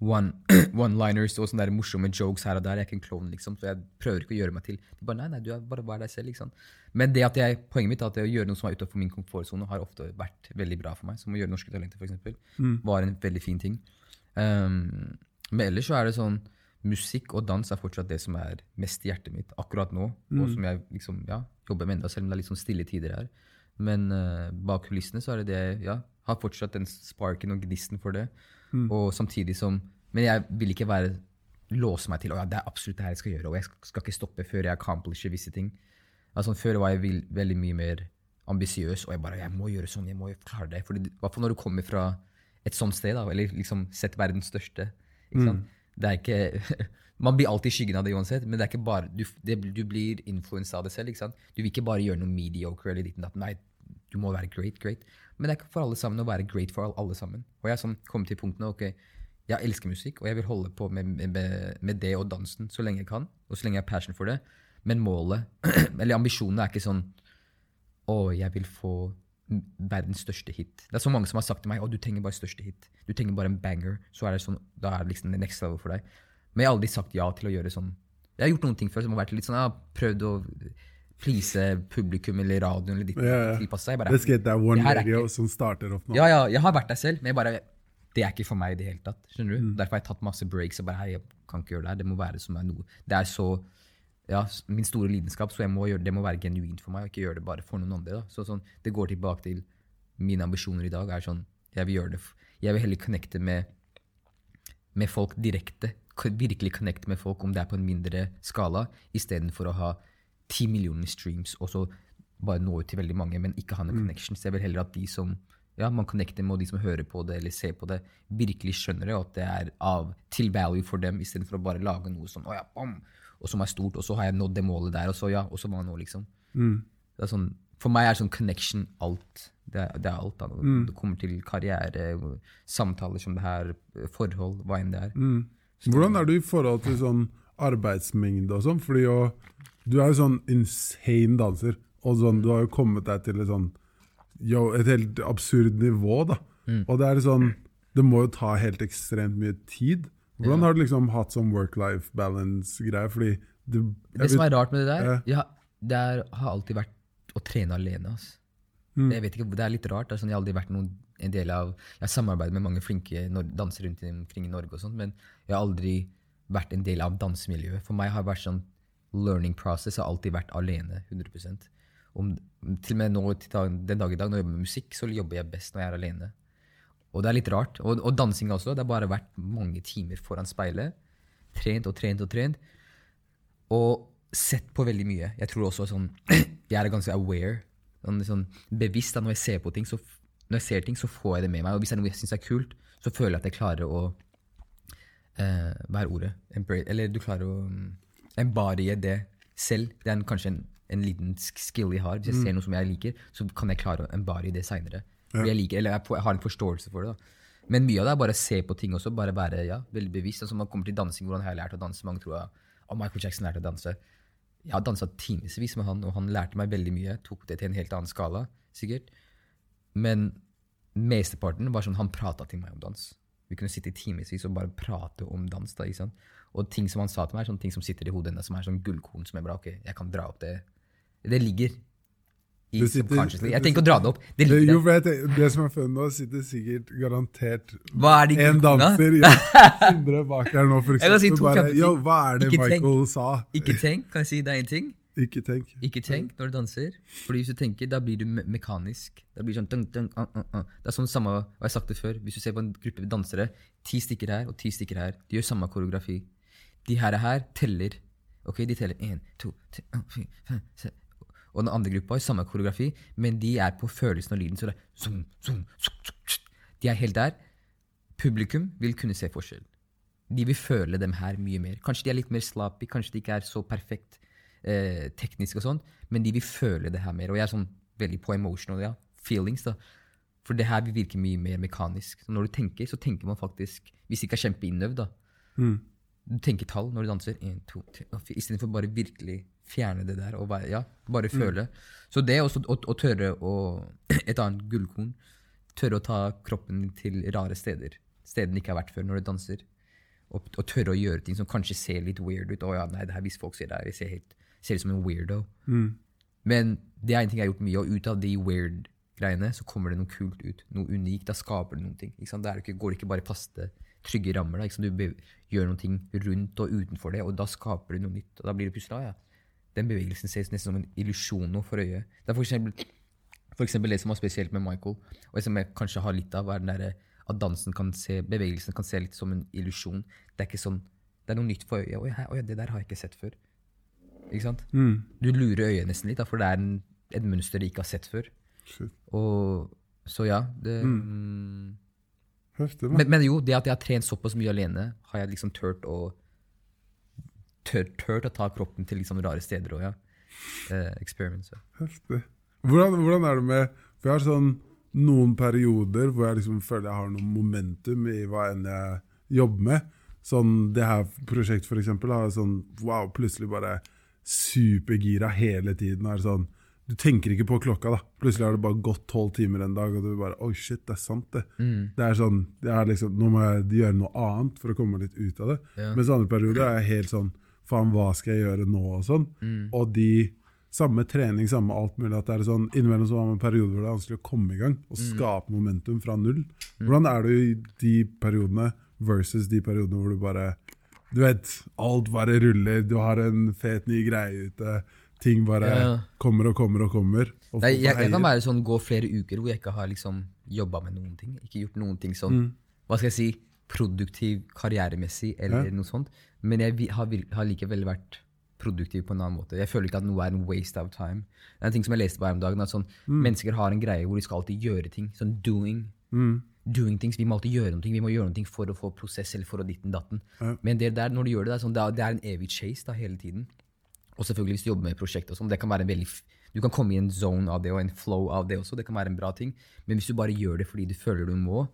one- one-liners og sånne der morsomme jokes her og der. Jeg er ikke en klovn, liksom, så jeg prøver ikke å gjøre meg til. De bare, nei, nei, du er bare vær deg selv, liksom. Men det at jeg, poenget mitt er at det å gjøre noe som er utenfor min komfortsone, har ofte vært veldig bra for meg. Som å gjøre Norske Talenter, for eksempel, var en veldig fin ting. Um, men ellers så er det sånn Musikk og dans er fortsatt det som er mest i hjertet mitt akkurat nå. Og som jeg liksom, ja, jobber med enda, selv om det er litt sånn stille tider her. Men uh, bak kulissene så er det det ja, har fortsatt den sparken og gnisten for det. Og samtidig som Men jeg vil ikke være låse meg til at ja, det er absolutt det her jeg skal gjøre, og jeg skal, ikke stoppe før jeg accomplisher visse ting. Altså, før var jeg vil, veldig mye mer ambisiøs, og jeg bare jeg må gjøre sånn, jeg må klare det. Fordi, hvert fall når du kommer fra et sånt sted, da, eller liksom sett verdens største. Ikke sant? Det er ikke, man blir alltid i skyggen av det uansett, men det er ikke bare, du, det, du blir influensa av det selv. ikke sant? Du vil ikke bare gjøre noe mediocre eller ditt og datt. Nei, du må være great, great. Men det er ikke for alle sammen å være great for alle, sammen. Og jeg er sånn kommet til punktene ok, jeg elsker musikk, og jeg vil holde på med, med, med det og dansen så lenge jeg kan, og så lenge jeg har passion for det. Men målet, eller ambisjonene, er ikke sånn å, jeg vil få verdens største hit. Det er så mange som har sagt til meg å, du trenger bare største hit. Du trenger bare en banger. Så er det sånn, da er det liksom the next level for deg. Men jeg har aldri sagt ja til å gjøre sånn. Jeg har gjort noen ting før som har vært litt sånn, jeg har prøvd å please publikum eller radioen eller ditt, Ja, ja. tilpasse seg. Bare, Let's get that one radio ikke- som starter opp nå. ja, ja, jeg har vært der selv, men jeg bare, det er ikke for meg i det hele tatt. Skjønner Mm. du? Derfor har jeg tatt masse breaks. og bare, hei, jeg kan ikke gjøre det her. Det må være som er noe. Det er så, ja, min store lidenskap, så jeg må gjøre, det må være genuint for meg, og ikke gjøre det bare for noen andre. Da. Så sånn, det går tilbake til mine ambisjoner i dag. er sånn, Jeg vil gjøre det, jeg vil heller connecte med, med folk direkte. Virkelig connecte med folk, om det er på en mindre skala, istedenfor å ha ti millioner streams og så bare nå ut til veldig mange, men ikke ha noen connections. Jeg vil heller at de som ja, man connecter med, og de som hører på det eller ser på det, virkelig skjønner det, og at det er av til value for dem, istedenfor å bare lage noe sånn, oh ja, bam, og som er stort, og så har jeg nådd det målet der, og så ja, og så hva nå, liksom. Det er sånn, for meg er sånn connection alt. Det er, det er alt. Da. Det kommer til karriere, samtaler som det her, forhold, hva enn det er. Hvordan er du i forhold til sånn arbeidsmengde og sånn? Fordi jo, du er jo sånn insane danser, og sånn, du har jo kommet deg til et sånn jo, et helt absurd nivå, da. Og det er sånn Det må jo ta helt ekstremt mye tid. Hvordan har du liksom hatt sånn work-life balance-greie? Fordi du Det som er rart med det der, Ja. ja, det er, har alltid vært å trene alene. ass. Jeg vet ikke, Det er litt rart. Det er sånn, jeg har aldri vært noen, en del av Jeg har samarbeidet med mange flinke dansere rundt omkring i Norge, og sånt, men jeg har aldri vært en del av dansemiljøet. For meg har det vært sånn learning process har alltid vært alene. 100% Om, til og med nå, den dag i dag, når jeg jobber med musikk, så jobber jeg best når jeg er alene. Og det er litt rart. Og, og dansinga også. Det har bare vært mange timer foran speilet. Trent og trent og trent. Og sett på veldig mye. Jeg tror også sånn Jeg er ganske aware. Sånn, sånn bevisst at når jeg ser på ting, så når jeg ser ting, så får jeg det med meg. Og hvis det er noe jeg syns er kult, så føler jeg at jeg klarer å uh, Hva er ordet? Eller du klarer å mm, embodye det selv. Det er en, kanskje en, en liten skill jeg har. Hvis jeg ser noe som jeg liker, så kan jeg klare å i det seinere. Jeg liker, eller jeg, jeg har en forståelse for det. da. Men mye av det er bare å se på ting også. Bare være ja, veldig bevisst. Altså, man kommer til dansing, hvordan har jeg lært å danse? Mange tror at oh, Michael Jackson lærte å danse. Jeg har dansa timevis med han, og han lærte meg veldig mye. Tok det til en helt annen skala, sikkert. Men mesteparten var sånn han prata til meg om dans. Vi kunne sitte i timevis og bare prate om dans. da, ikke sant? Og ting som han sa til meg, er sånne ting som sitter i hodet hennes, som er sånn gullkorn som jeg bare, ok, jeg kan dra opp det. Det ligger i sitter-. Jeg tenker ikke å dra det opp. Det Det, jo, tenker, det som er funnet nå, sitter sikkert garantert er en danser ja, Sindre bak der nå, for kan si Bare, jo. Hva er det Ikke tenk. Sa? Ikke tenk, kan jeg si det er en ting? Ikke tenk. Ikke tenk når du danser. Fordi hvis du tenker, da blir du me mekanisk. Da blir sånn dun, dun, uh, uh, uh. Det er sånn samme, hva jeg har sagt det før, hvis du ser på en gruppe dansere, ti stykker her og ti stykker her, de gjør samme koreografi. De her, her teller. Ok, de teller én, to, tre, fire, fem, seks. Og den andre gruppa har samme koreografi, men de er på følelsen av lyden. Så det er zoom, zoom, zoom. De er helt der. Publikum vil kunne se forskjell. De vil føle dem her mye mer. Kanskje de er litt mer slappy, kanskje de ikke er så perfekt eh, teknisk og sånn, men de vil føle det her mer. Og jeg er sånn veldig på emotional, ja. Feelings, da. For det her vil virke mye mer mekanisk. Så når du tenker, så tenker man faktisk Hvis det ikke er kjempeinnøvd, da. Du tenker tall når du danser. En, to, tre. Istedenfor bare virkelig fjerne det der og bare, ja, bare føle. Så det også å, å tørre å Et annet gullkorn. Tørre å ta kroppen til rare steder. Steder den ikke har vært før når du danser. Og, og tørre å gjøre ting som kanskje ser litt weird ut. Å ja, nei, det her, hvis folk ser det her, jeg ser, helt, ser ut som en weirdo. Men det er en ting jeg har gjort mye, og ut av de weird-greiene så kommer det noe kult ut. Noe unikt. Da skaper det noen ting. Ikke sant? Da er det går det ikke bare i faste, trygge rammer. Da? Du gjør noen ting rundt og utenfor det, og da skaper du noe nytt. Og da blir det plutselig ja, Den bevegelsen ses nesten som en illusjon nå for øyet. Det er for eksempel, for eksempel det som var spesielt med Michael, og som jeg kanskje har litt av, er den der, at dansen kan se, bevegelsen kan se litt som en illusjon. Det er ikke sånn, det er noe nytt for øyet. Oi, her, oi, det der har jeg ikke sett før. Ikke sant? Du lurer øyet nesten litt, da, for det er en, et mønster de ikke har sett før. Shit. Og, så ja. Det, mm. Men, men jo, det at jeg har trent såpass mye alene, har jeg liksom turt å turt, turt å ta kroppen til liksom rare steder òg, ja. Uh. Heftig. Hvordan, hvordan er det med For jeg har sånn noen perioder hvor jeg liksom føler jeg har noe momentum i hva enn jeg jobber med. Sånn det her prosjektet, for eksempel, har sånn wow, plutselig bare supergira hele tiden. Er sånn, du tenker ikke på klokka, da. Plutselig har det bare gått tolv timer en dag, og du bare Oi, shit, det er sant, det. Det er sånn, det er liksom, Nå må jeg gjøre noe annet for å komme litt ut av det. Ja. Mens andre perioder er jeg helt sånn Faen, hva skal jeg gjøre nå? Og sånn. Og de samme trening, samme alt mulig. at det er sånn, Innimellom så har man perioder hvor det er vanskelig å komme i gang og skape momentum fra null. Hvordan er du i de periodene versus de periodene hvor du bare Du vet, alt bare ruller, du har en fet ny greie ute. Ting bare Ja. kommer og kommer og kommer. Og Nei, jeg, jeg kan være sånn gå flere uker hvor jeg ikke har liksom jobba med noen ting. Ikke gjort noen ting sånn hva skal jeg si, produktiv karrieremessig eller Ja. noe sånt. Men jeg har, har likevel vært produktiv på en annen måte. Jeg føler ikke at noe er en waste of time. Det er en ting som jeg leste på her om dagen, at sånn, mennesker har en greie hvor de skal alltid gjøre ting. Sånn doing. Doing things. Vi må alltid gjøre noe. Vi må gjøre noe for å få prosess eller for å ditten datten. Men det der, når du gjør det, det er, sånn, det er en evig chase da, hele tiden. Og selvfølgelig hvis du jobber med prosjekt sånn, det kan være en veldig Du kan komme i en zone av det og en flow av det også. Det kan være en bra ting. Men hvis du bare gjør det fordi du føler du må,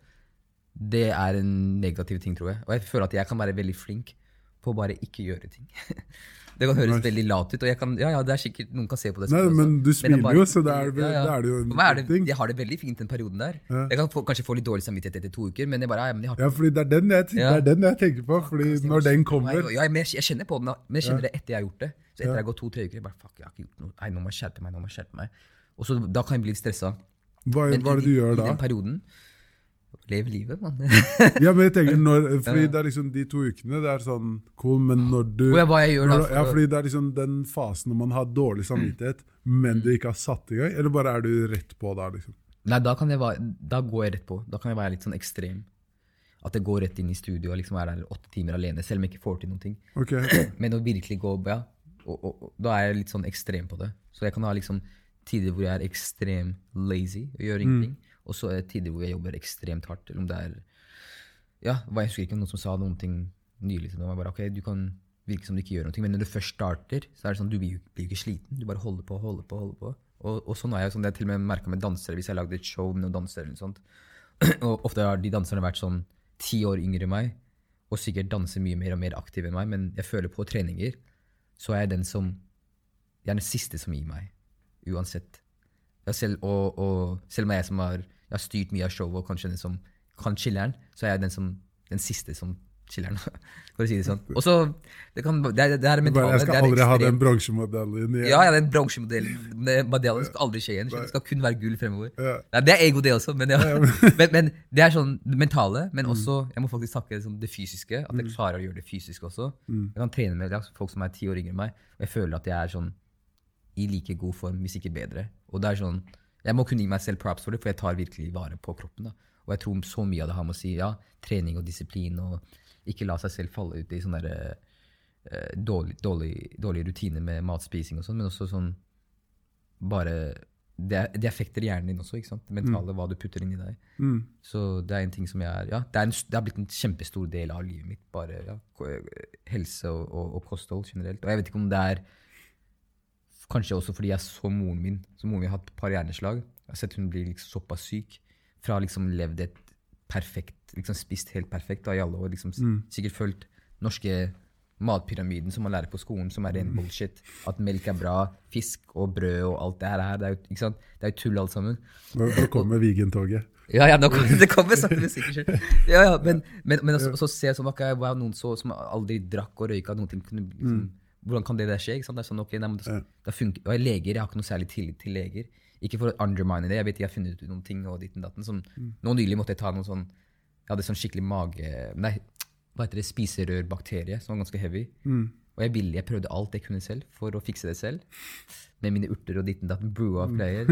det er en negativ ting, tror jeg. Og jeg føler at jeg kan være veldig flink på å bare ikke gjøre ting. Det kan høres veldig lat ut, og jeg kan, ja, ja, det er sikkert noen kan se på det. Nei, men du smiler men bare- jo, så det er det- er det jo en er det, ting. Jeg har det veldig fint den perioden der. Ja. Jeg kan få, kanskje få litt dårlig samvittighet etter to uker, men jeg bare, ja, men jeg har Ja, fordi det er den jeg, det Ja. er den jeg tenker på. Fordi når den kommer Ja, men jeg, jeg kjenner på den, men jeg kjenner det etter jeg har gjort det. Så etter jeg har gått to-tre uker, jeg bare, fuck, jeg har ikke gjort noe. Nei, nå må jeg skjerpe meg, nå må jeg skjerpe meg. Og så, da kan jeg bli litt stressa. Hva, Men hva er det du i, gjør i da? den perioden Lev livet, mann. Ja, men jeg tenker når, fordi det er liksom De to ukene det er sånn cool, men når du oh, ja, hva jeg gjør da for Ja, fordi det er liksom den fasen når man har dårlig samvittighet, men du ikke har satt i gang, eller bare er du rett på da, liksom? Nei, da, kan jeg være, da går jeg rett på. Da kan jeg være litt sånn ekstrem. At jeg går rett inn i studio og liksom er der åtte timer alene, selv om jeg ikke får til noen ting. Okay. Men å virkelig gå ja, og, og, og da er jeg litt sånn ekstrem på det. Så jeg kan ha liksom tider hvor jeg er ekstrem lazy og gjør ingenting. Og så er det tider hvor jeg jobber ekstremt hardt. Eller om det er Ja, jeg husker ikke noen som sa noen ting nylig til meg. Bare, ok, du kan virke som du ikke gjør noe, men når du først starter, så er det sånn, du blir jo ikke sliten. Du bare holder på, holder på, holder på. Og, og sånn er jeg, sånn, det er til og med merka med dansere, hvis jeg lagde et show med noen dansere eller sånt. Og ofte har de danserne vært sånn ti år yngre enn meg, og sikkert danser mye mer og mer aktiv enn meg, men jeg føler på treninger, så er jeg den som Jeg er den siste som gir meg. Uansett. Selv, og, og selv om jeg som har, jeg har styrt mye av showet og kanskje den som kan chiller'n, så er jeg den, som, den siste som chiller'n, for å si det sånn. Og så Det, kan, det, er, det er mentale. jeg skal aldri ha den bronsemodellen igjen. ja, ja, den bronsemodellen. Skal aldri skje igjen. Det skal kun være gull fremover. Ja. Det er ego, det også. Men, ja. men, men det er sånn det mentale, Mm. men også Jeg må faktisk takke sånn, det fysiske. At jeg klarer å gjøre det fysiske også. Mm. Jeg kan trene med folk som er ti år yngre enn meg, og jeg føler at jeg er sånn i like god form, hvis ikke bedre. Og det er sånn Jeg må kunne gi meg selv props for det, for jeg tar virkelig vare på kroppen. da. Og jeg tror så mye av det har med å si ja, trening og disiplin, og ikke la seg selv falle ut i sånne der, eh, dårlig, dårlig, dårlige rutiner med matspising og sånn, men også sånn bare det, det effekter hjernen din også, ikke sant? Det mentale, hva du putter inn i deg. Mm. Så det er en ting som jeg er Ja, det, er en, det har blitt en kjempestor del av livet mitt. Bare ja, helse og, og, og kosthold generelt. Og jeg vet ikke om det er Kanskje også fordi jeg så moren min. Så moren min har hatt et par hjerneslag. Jeg har sett hun blir liksom såpass syk. Fra liksom levd et perfekt liksom Spist helt perfekt da, i alle år. Liksom, mm. Sikkert fulgt norske matpyramiden som man lærer på skolen, som er ren bullshit. At melk er bra, fisk og brød og alt det her. Det er jo, ikke sant? Det er jo tull, alt sammen. Nå kommer Vigentoget. Ja, ja, nå kommer, det kommer sakte, men sikkert. Ja, ja, men, men, men også, så ser jeg sånn, ok, wow, noen så, som aldri drakk og røyka, noen ting kunne, liksom, hvordan kan det der skje? ikke sant? Det er sånn, ok, nei, men det, det funker. Og jeg er leger, jeg har ikke noe særlig tillit til leger. Ikke for å undermine det, jeg vet de har funnet ut noen ting og ditten datten. Som, Nå nylig måtte jeg ta noen sånn, jeg hadde sånn skikkelig mage, nei, hva heter det, spiserørbakterie, som var ganske heavy. Og jeg ville, jeg prøvde alt jeg kunne selv for å fikse det selv. Med mine urter og ditten datten, brew up greier.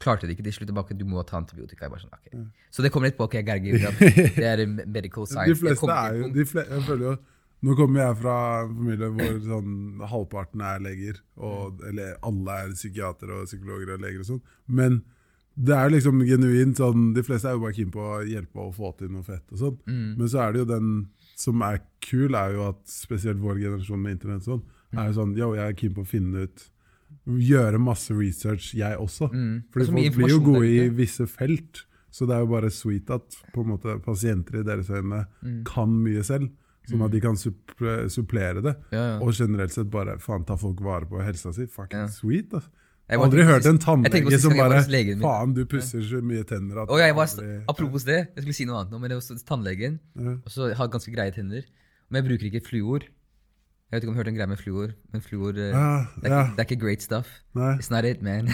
Klarte det ikke til slutt. tilbake, Du må ta antibiotika. Jeg bare sånn, okay. Så det kommer litt på. ok, Gergi, det er medical science. De fleste er jo de fleste, Jeg føler jo Nå kommer jeg fra en familie hvor sånn halvparten er leger, og, eller alle er psykiatere og psykologer og leger og sånn. Men det er liksom genuint sånn De fleste er jo bare keen på å hjelpe og få til noe fett og sånn. Mm. Men så er det jo den som er kul, er jo at spesielt vår generasjon med internett sånn, Mm. er jo sånn Yo, jeg er keen på å finne ut Gjøre masse research, jeg også. Mm. Fordi Og folk blir jo gode i visse felt. Så det er jo bare sweet at på en måte, pasienter i deres øyne Mm. kan mye selv. Sånn at de kan supplere det. Ja, ja. Og generelt sett bare faen ta folk vare på helsa si. Fucking Ja. sweet, altså. Jeg har aldri hørt en tannlege som bare. Faen, du pusser så mye tenner at Og jeg var, aldri- apropos det, jeg skulle si noe annet nå, men det var tannlegen. Og så har ganske greie tenner. Men jeg bruker ikke fluor. Jeg vet ikke om du har hørt en greie med fluor, men fluor eh, det, er, ikke- great stuff. Nei. It's not it, man.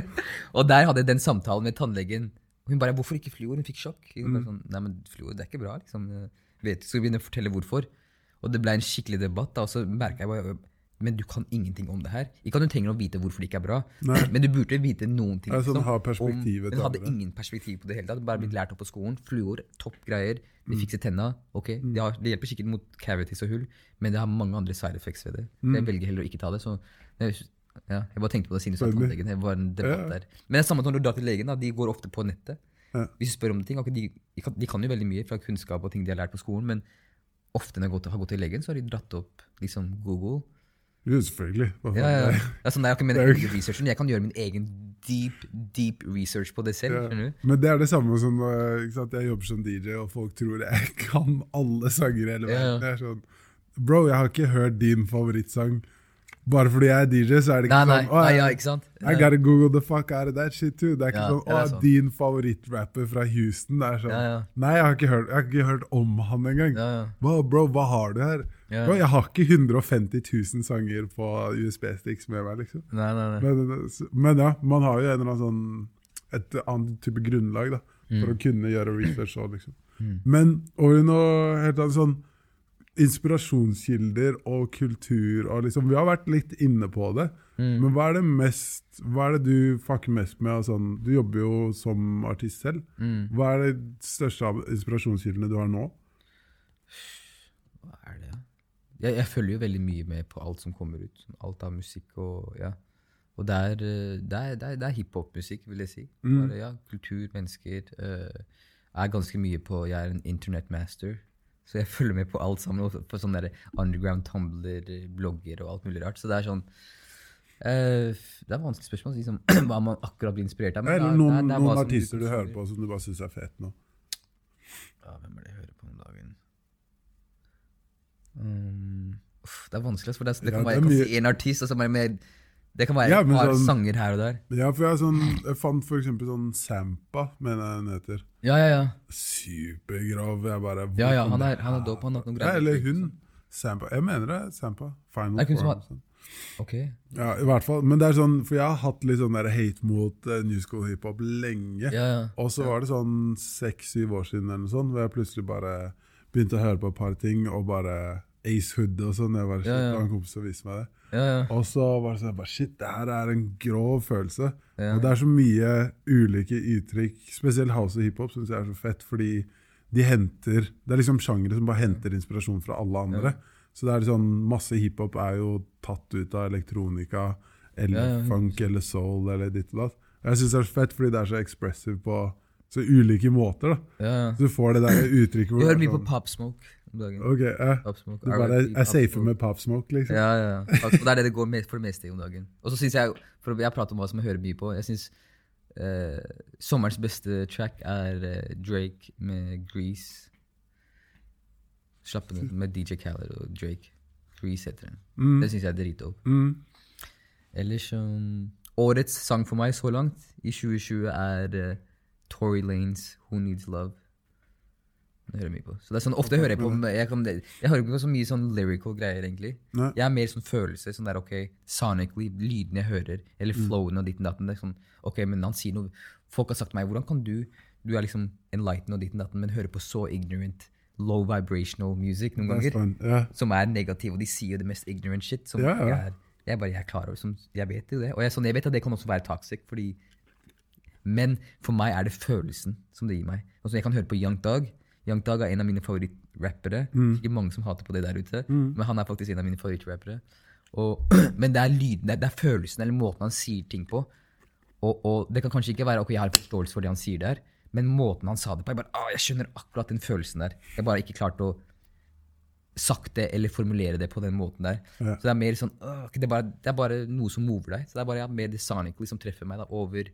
og der hadde jeg den samtalen med tannlegen. Hun bare 'Hvorfor ikke fluor?' Hun fikk sjokk. Mm. bare sånn, Nei, men fluor, det er ikke bra. liksom. Jeg ikke, skal vi begynne å fortelle hvorfor? Og det ble en skikkelig debatt. da, Og så merka jeg bare Men du kan ingenting om det her. Ikke at du trenger å vite hvorfor det ikke er bra, Nei. men du burde vite noen ting. Altså, om- til hadde ingen perspektiv på det hele tatt. Bare blitt lært opp på skolen. Fluor, topp greier. Det Mm. fikser tenna. ok, det, har, det hjelper sikkert mot cavities og hull, men det har mange andre side effects ved det. Mm. Jeg velger heller å ikke ta det. så ja, jeg bare tenkte på det siden du sa tannlegen. Det var en debatt der. Men det er samme når du drar til legen. da, De går ofte på nettet. Ja. Hvis du spør om ting, de, de, kan, jo veldig mye fra kunnskap og ting de har lært på skolen, men ofte når de har gått, til legen, så har de dratt opp liksom Google. Jo, selvfølgelig. Ja, ja. det er- sånn, jeg, er er researchen. Jeg kan gjøre min egen deep, deep research på det selv. Ja. Men det er det samme som eh, sant? jeg jobber som DJ, og folk tror jeg kan alle sanger i hele verden. Er sånn Bro, jeg har ikke hørt din favorittsang. Bare fordi jeg er DJ, så er det ikke nei, sånn nei, nei, ja, ikke sant? I gotta google the fuck out of that shit too. Det er ikke Ja, sånn 'Å, sant. din favorittrapper fra Houston'. Det er sånn Ja, ja. Nei, jeg har hørt, jeg har ikke hørt om han engang. Ja, ja. Bro, hva har du her? Bro, jeg har ikke 150 000 sanger på USB-sticks med meg, liksom. Nei, nei, nei. Men, men ja, man har jo en eller annen sånn et annet type grunnlag da, for Mm. å kunne gjøre research. også, liksom. Men over i noe helt annet sånn inspirasjonskilder og kultur og liksom, Vi har vært litt inne på det, Mm. men hva er det mest Hva er det du fucker mest med? Sånn, du jobber jo som artist selv. Mm. Hva er de største av inspirasjonskildene du har nå? Hva er det, jeg, jeg følger jo veldig mye med på alt som kommer ut. Alt av musikk og ja. Og det er, eh, det er, det er, det er hiphop-musikk, vil jeg si. Mm. Bare, ja, kultur, mennesker. Uh, er ganske mye på Jeg er en internet-master. Så jeg følger med på alt sammen. Og på sånne der underground Tumblr, blogger og alt mulig rart. Så det er sånn uh, Det er vanskelig spørsmål liksom, hva man akkurat blir inspirert av. men Eller er- noen, det er- det er noen som artister du hører på som du bare syns er fet nå. Ja, hvem er det jeg hører på om dagen? Um, uff, det er vanskelig, altså, for det, er- det kan Ja, det jeg kan si en artist, og så bare med, det kan være Ja, et par sånn- sanger her og der. Ja, for jeg, sånn, jeg fant for eksempel sånn Sampa, mener jeg den heter. Ja, ja, ja. Supergrav. Jeg bare Ja, ja, han er, han er dope. Han har noen Ja, greier. eller hun. Sampa. Jeg mener det. Sampa. Final Det er Form. sånn. Ok. Ja, i hvert fall. Men det er sånn, for jeg har hatt litt sånn der hate mot uh, new school hiphop lenge. Ja, ja. Og så var det sånn seks-syv år siden eller noe sånt, hvor jeg plutselig bare begynte å høre på et par ting, og bare Ace Hood og sånn. Jeg var Ja, ja. En kompis som viste meg det. Ja, ja. Og så var det sånn, bare, shit, det her er en grov følelse. Ja. Og det er så mye ulike uttrykk, spesielt house og hiphop, syns jeg er så fett, fordi de henter Det er liksom sjangere som bare henter inspirasjon fra alle andre. Så det er sånn, masse hiphop er jo tatt ut av elektronika, eller funk eller soul eller ditt og datt. Jeg syns det er så fett fordi det er så expressive på så ulike måter. da. Så du får det der uttrykket hvor Jeg hører er mye på sånn, Pop Smoke om dagen. Ok. Pop Du bare R.I.P. er Pop safe Smoke. med Pop Smoke, liksom. Ja, ja. ja. Pop Smoke, Det er det det går mest, for det meste i om dagen. Og så synes jeg, for Jeg prater om hva som jeg hører mye på. Jeg synes eh, sommerens beste track er eh, Drake med Grease. Slapp ut med DJ Khaled og Drake. Grease heter den. Mm. Det syns jeg er dritdope. Mm. Ellers um, Årets sang for meg så langt i 2020 er uh, Tory Lanes Who Needs Love. Den hører jeg mye på. Så det er sånn, Ofte hører jeg på Jeg, kan, jeg hører ikke så mye sånn lyrical greier, egentlig. Nei. Jeg er mer sånn følelse. sånn der, ok, Sonically, lydene jeg hører, eller flowen og ditten datten. Det er sånn, ok, men han sier noe Folk har sagt til meg hvordan kan du Du er liksom enlightened og ditten datten, men hører på så ignorant, low vibrational music noen er ganger yeah. Som er negativ, og de sier jo det mest ignorant shit. Som yeah, ja. Jeg, er, jeg bare, jeg er klar over, som, jeg vet jo det. Og jeg, sånn, jeg vet at det kan også være toxic, fordi Men for meg er det følelsen som det gir meg. Altså, jeg kan høre på Young Dog. Young Dog er en av mine favorittrappere. Mm. Ikke mange som hater på det der ute, men han er faktisk en av mine favorittrappere. Men det er lyden, det er, følelsen, eller måten han sier ting på. Og, og det kan kanskje ikke være ok, jeg har forståelse for det han sier der, men måten han sa det på Jeg bare, ah, jeg skjønner akkurat den følelsen der. Jeg bare ikke klart å sagt det eller formulere det på den måten der. Ja. Så det er mer sånn øh, det, er bare, det er bare noe som mover deg. Så det er bare ja, mer det sonically som treffer meg da, over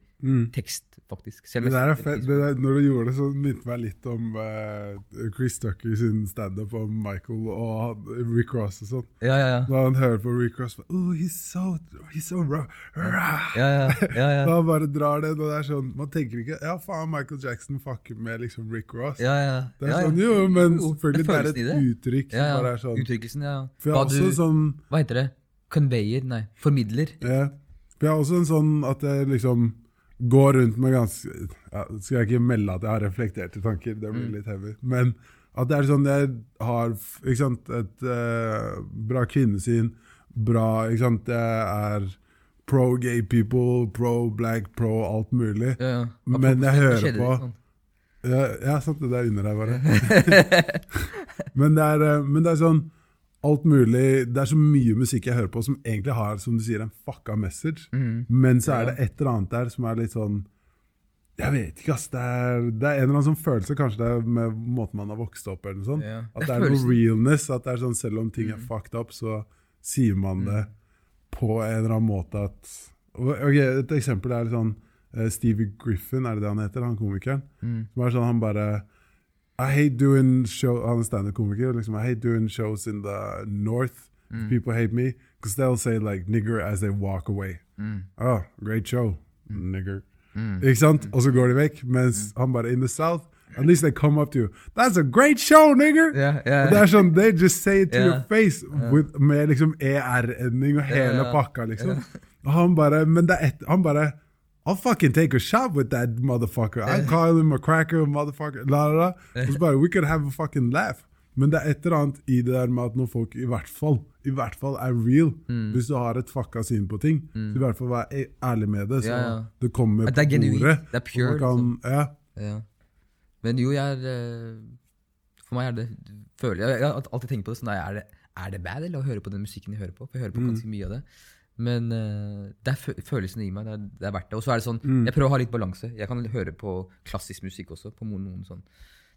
tekst, faktisk. Selv Det der er fett. Når du gjorde det, så minte meg litt om uh, Chris Tucker sin standup om Michael og Rick Ross og sånn. Ja, ja, ja. Når han hører på Rick Ross oh, he's so, he's so raw. rah." ja, ja, ja, ja. Da han bare drar det, og det er sånn Man tenker ikke Ja, faen, Michael Jackson fucker med liksom Rick Ross. ja, ja. Det er ja, ja. sånn, jo, men selvfølgelig det er et det. uttrykk som bare er sånn Uttrykkelsen, ja. For jeg har også du, sånn hva heter det? Conveyer? Nei, formidler. Ja. For jeg har også en sånn at jeg liksom går rundt med ganske ja, Skal jeg ikke melde at jeg har reflekterte tanker, det Mm. blir litt heavy. Men at det er sånn jeg har sant, et uh, bra kvinnesyn, bra ikke sant, Jeg er pro gay people, pro black, pro alt mulig. Ja, ja. Men jeg hører på- sånn? Ja, sant, det er under deg, bare. men, det er, eh, men det er sånn alt mulig Det er så mye musikk jeg hører på som egentlig har som du sier, en fucka message. mm. Men så er det et eller annet der som er litt sånn Jeg vet ikke, ass. Det er, det er en eller annen sånn følelse, kanskje det er med måten man har vokst opp eller noe sånt. Ja. At Det det er noe. Mm. realness. At det er sånn selv om ting er fucked up, så sier man det på en eller annen måte at Ok, Et eksempel er sånn eh, Stevie Griffin, er det det han heter? Han komikeren. Mm. Som er sånn, han bare I hate doing show, Han er standup-komiker. Liksom, I hate doing shows in the north. Mm. People hate me because they'll say like nigger as they walk away. Mm. Oh, great show, nigger. Ikke sant? Og så går de vekk. Mens han bare in the south At least they come up to you. That's a great show, nigger! Yeah, yeah. Det er sånn, They just say it to yeah. your face with, med liksom ER-ending og hele pakka, liksom. Og han bare Men det er et, han bare I'll fucking take a shot with that motherfucker. I call him a cracker, motherfucker. La, la, la. Og så bare We could have a fucking laugh. Men det er et eller annet i det der med at når folk i hvert fall i hvert fall er real, Mm. hvis du har et fucka syn på ting, så i hvert fall vær e- ærlig med det, så Ja, ja. det kommer At det er på bordet. det er pure, kan, ja, Ja. Men jo, jeg er eh, For meg er det føler, jeg, jeg har alltid tenkt på det sånn, er det, er det bad eller å høre på den musikken jeg hører på. For jeg hører på Mm. ganske mye av det. Men uh, det er følelsen gir meg. Det er, det er verdt det. Og så er det sånn, Mm. jeg prøver å ha litt balanse. Jeg kan høre på klassisk musikk også. på noen, noen sånn.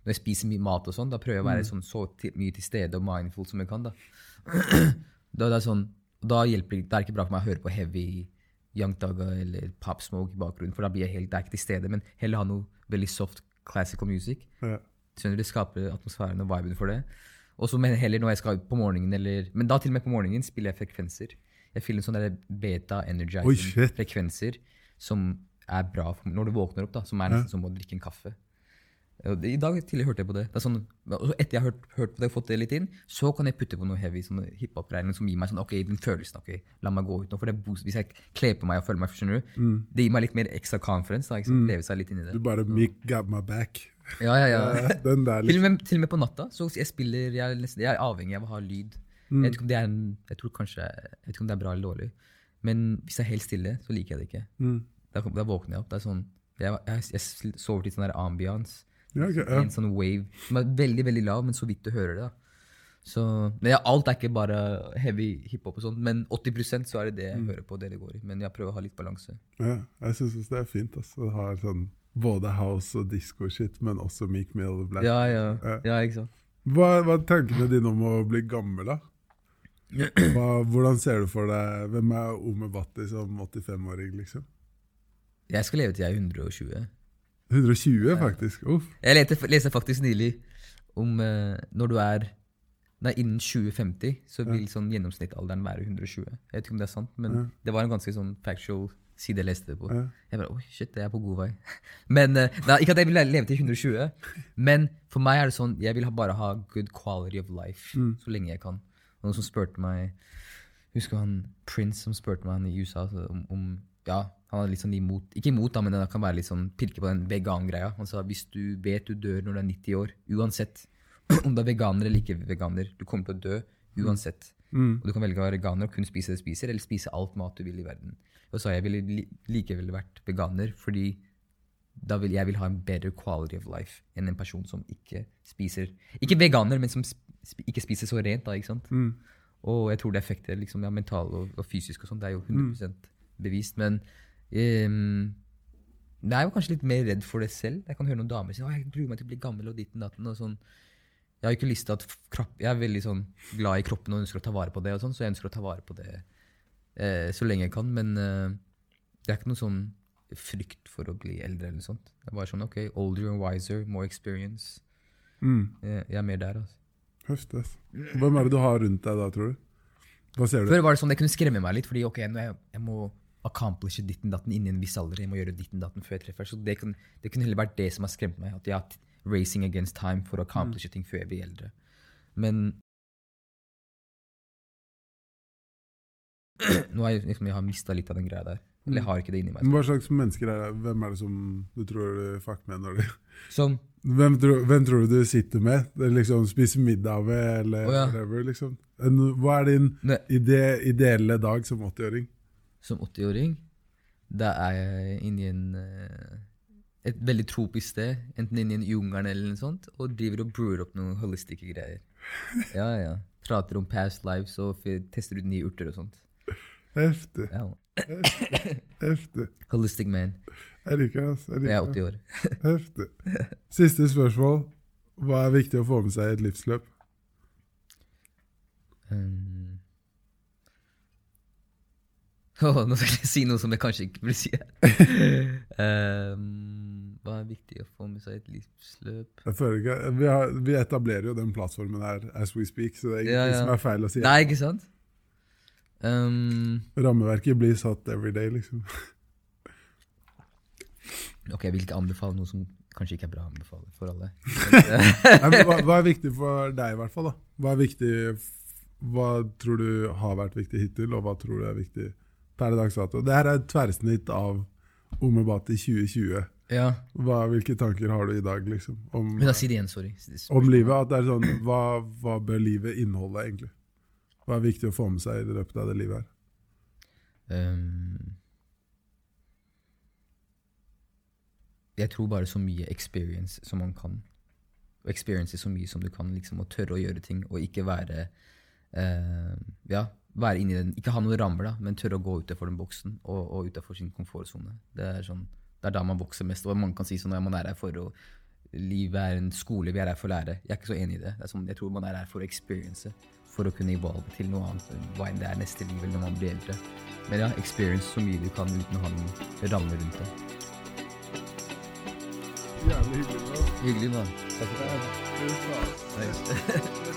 Når jeg spiser mye mat og sånn, da prøver jeg å være sånn, så til, mye til stede og mindful som jeg kan. Da, da, det er sånn, da hjelper det, det er ikke bra for meg å høre på heavy Young Daga eller Pop Smoke i bakgrunnen, for da blir jeg helt, det er ikke til stede. Men heller ha noe veldig soft classical music. Ja. Skjønner du, Det skaper atmosfæren og viben for det. Og så heller når jeg skal på morgenen, eller Men da til og med på morgenen spiller jeg frekvenser. Jeg fyller sånne beta-energizing-frekvenser som er bra for, når du våkner opp, da, som er nesten som å drikke en kaffe. Det- I dag tidlig hørte jeg på det. det sånn, etter jeg har hørt, hørt på det og fått det litt inn, så kan jeg putte på noe heavy sånn hiphop-regning som gir meg sånn, ok, den følelsen. ok, La meg gå ut nå. for det boost, Hvis jeg kler på meg og føler meg, skjønner du, det gir meg litt mer ekstra confidence. da, ikke sant, Leve seg litt inn i det. Du bare Mick got my back. Ja, ja, ja. Ja, Den der, Til og, liksom. med, til og med på natta. Så jeg spiller, jeg jeg er avhengig av å ha lyd. Jeg vet en, jeg tror kanskje, jeg vet ikke om det er bra eller dårlig. Men hvis det er helt stille, så liker jeg det ikke. Mm. Da, da våkner jeg opp. Sånn, jeg, jeg, jeg sover til sånn ambiance. Ja, okay, ja. En sånn wave som er veldig veldig lav, men så vidt du hører det. Så, men ja, Alt er ikke bare heavy hiphop, og sånt, men 80% så er det det jeg hører på. det det går i. Men jeg prøver å ha litt balanse. Ja, jeg syns det er fint. Altså. å ha sånn både house og disco-shit, men også Meek Mill Black. Ja, ja, Ja. ja, ikke sant? Hva, hva er tankene dine om å bli gammel, da? Hva, hvordan ser du for deg Hvem er Ome Bhatti som 85-åring, liksom? Jeg skal leve til jeg er 120. 120, faktisk. Uff. Jeg leste, leste faktisk nylig om uh, når du er Nei, innen 2050 så vil sånn gjennomsnittalderen være 120. Jeg vet ikke om det er sant, men Ja. det var en ganske sånn factual side jeg leste det på. Ja. Jeg bare, oi, shit, jeg er på god vei. Men, eh, nei, Ikke at jeg vil leve til 120, men for meg er det sånn, jeg vil bare ha good quality of life så lenge jeg kan. Noen som spurte meg Husker han Prince som spurte meg han i USA så om, om Ja, han er litt sånn imot Ikke imot, da, men det kan være litt sånn pirke på den vegan-greia. Han sa hvis du vet du dør når du er 90 år, uansett om du er veganer eller ikke veganer, du kommer til å dø uansett. Mm. Og du kan velge å være veganer og kun spise det du spiser, eller spise alt mat du vil i verden. Og så sa jeg ville likevel vært veganer, fordi da vil jeg vil ha en bedre quality of life enn en person som ikke spiser Ikke veganer, men som sp ikke spiser så rent. da, ikke sant? Mm. Og jeg tror det effekter liksom, ja, mental og, og fysisk og sånn, det er jo 100% bevist. Men um, jeg er jo kanskje litt mer redd for det selv. Jeg kan høre noen damer si at jeg gruer meg til å bli gammel og ditten datten. og sånn. Jeg har ikke lyst til at kropp, jeg er veldig sånn glad i kroppen og ønsker å ta vare på det, og sånn, så jeg ønsker å ta vare på det eh, så lenge jeg kan. Men eh, det er ikke noe sånn frykt for å bli eldre eller noe sånt. Det er bare sånn ok, older and wiser, more experience. Mm. Jeg, jeg er mer der, altså. Høft, ass. Hvem er det du har rundt deg da, tror du? Hva ser du? Før var det sånn det kunne skremme meg litt, fordi ok, jeg, jeg må accomplishe ditten datten innen en viss alder. Jeg må gjøre ditten datten før jeg treffer. Så det, kan, det kunne heller vært det som har skremt meg. At jeg har hatt racing against time for å accomplishe ting før jeg blir eldre. Men nå har jeg, liksom, jeg har mista litt av den greia der. Eller jeg har ikke det inni meg. Hva slags mennesker er det? Hvem er det som du tror du fucker med? når du... Som Hvem, tror- hvem tror du du sitter med? Liksom Spiser middag med, eller oh, ja. whatever? liksom. Hva er din ide, ideelle dag som 80-åring? som 80-åring, da er jeg inni en, eh, et veldig tropisk sted, enten inni en jungelen eller noe sånt, og driver og brewer opp noen holistiske greier. Ja, ja. Prater om past lives og tester ut nye urter og sånt. Heftig. Ja. heftig. Holistic man. Jeg liker det. ass. Jeg Jeg er 80 år. Heftig. Siste spørsmål. Hva er viktig å få med seg i et livsløp? Um, Oh, nå skal jeg si noe som jeg kanskje ikke vil si. um, hva er viktig å få med seg i et livsløp? Jeg føler ikke, vi, har, vi etablerer jo den plattformen her as we speak, så det er Ja, ja. som er feil å si. Nei, ikke sant? Um, Rammeverket blir satt every day, liksom. ok, jeg vil ikke anbefale noe som kanskje ikke er bra å anbefale for alle. Nei, men hva, hva er viktig for deg, i hvert fall? da? Hva er viktig, hva tror du har vært viktig hittil, og hva tror du er viktig per dags dato? Det her er et tverrsnitt av Omebati 2020. Ja, Hva, hvilke tanker har du i dag, liksom? Om, men da si det igjen, sorry. om livet? At det er sånn, hva, hva bør livet inneholde, egentlig? Hva er viktig å få med seg i løpet av det livet her? Um, jeg tror bare så mye experience som man kan. Og experience så mye som du kan, liksom, og tørre å gjøre ting, og ikke være uh, ja, være inni den, ikke ha noen rammer, da, men tørre å gå utenfor den boksen og, og utenfor sin komfortsone. Det sånn, det er da man vokser mest. Og mange kan si sånn at man er her for å Livet er en skole, vi er her for å lære. Jeg er ikke så enig i det. det sånn, jeg tror man er her for å experience, for å kunne evolve til noe annet. Hva enn det er neste liv eller når man blir eldre. Men ja, experience så mye du kan uten å ha noen ramme rundt det. Jævlig hyggelig. da. Hyggelig, da. Takk for det. Nice.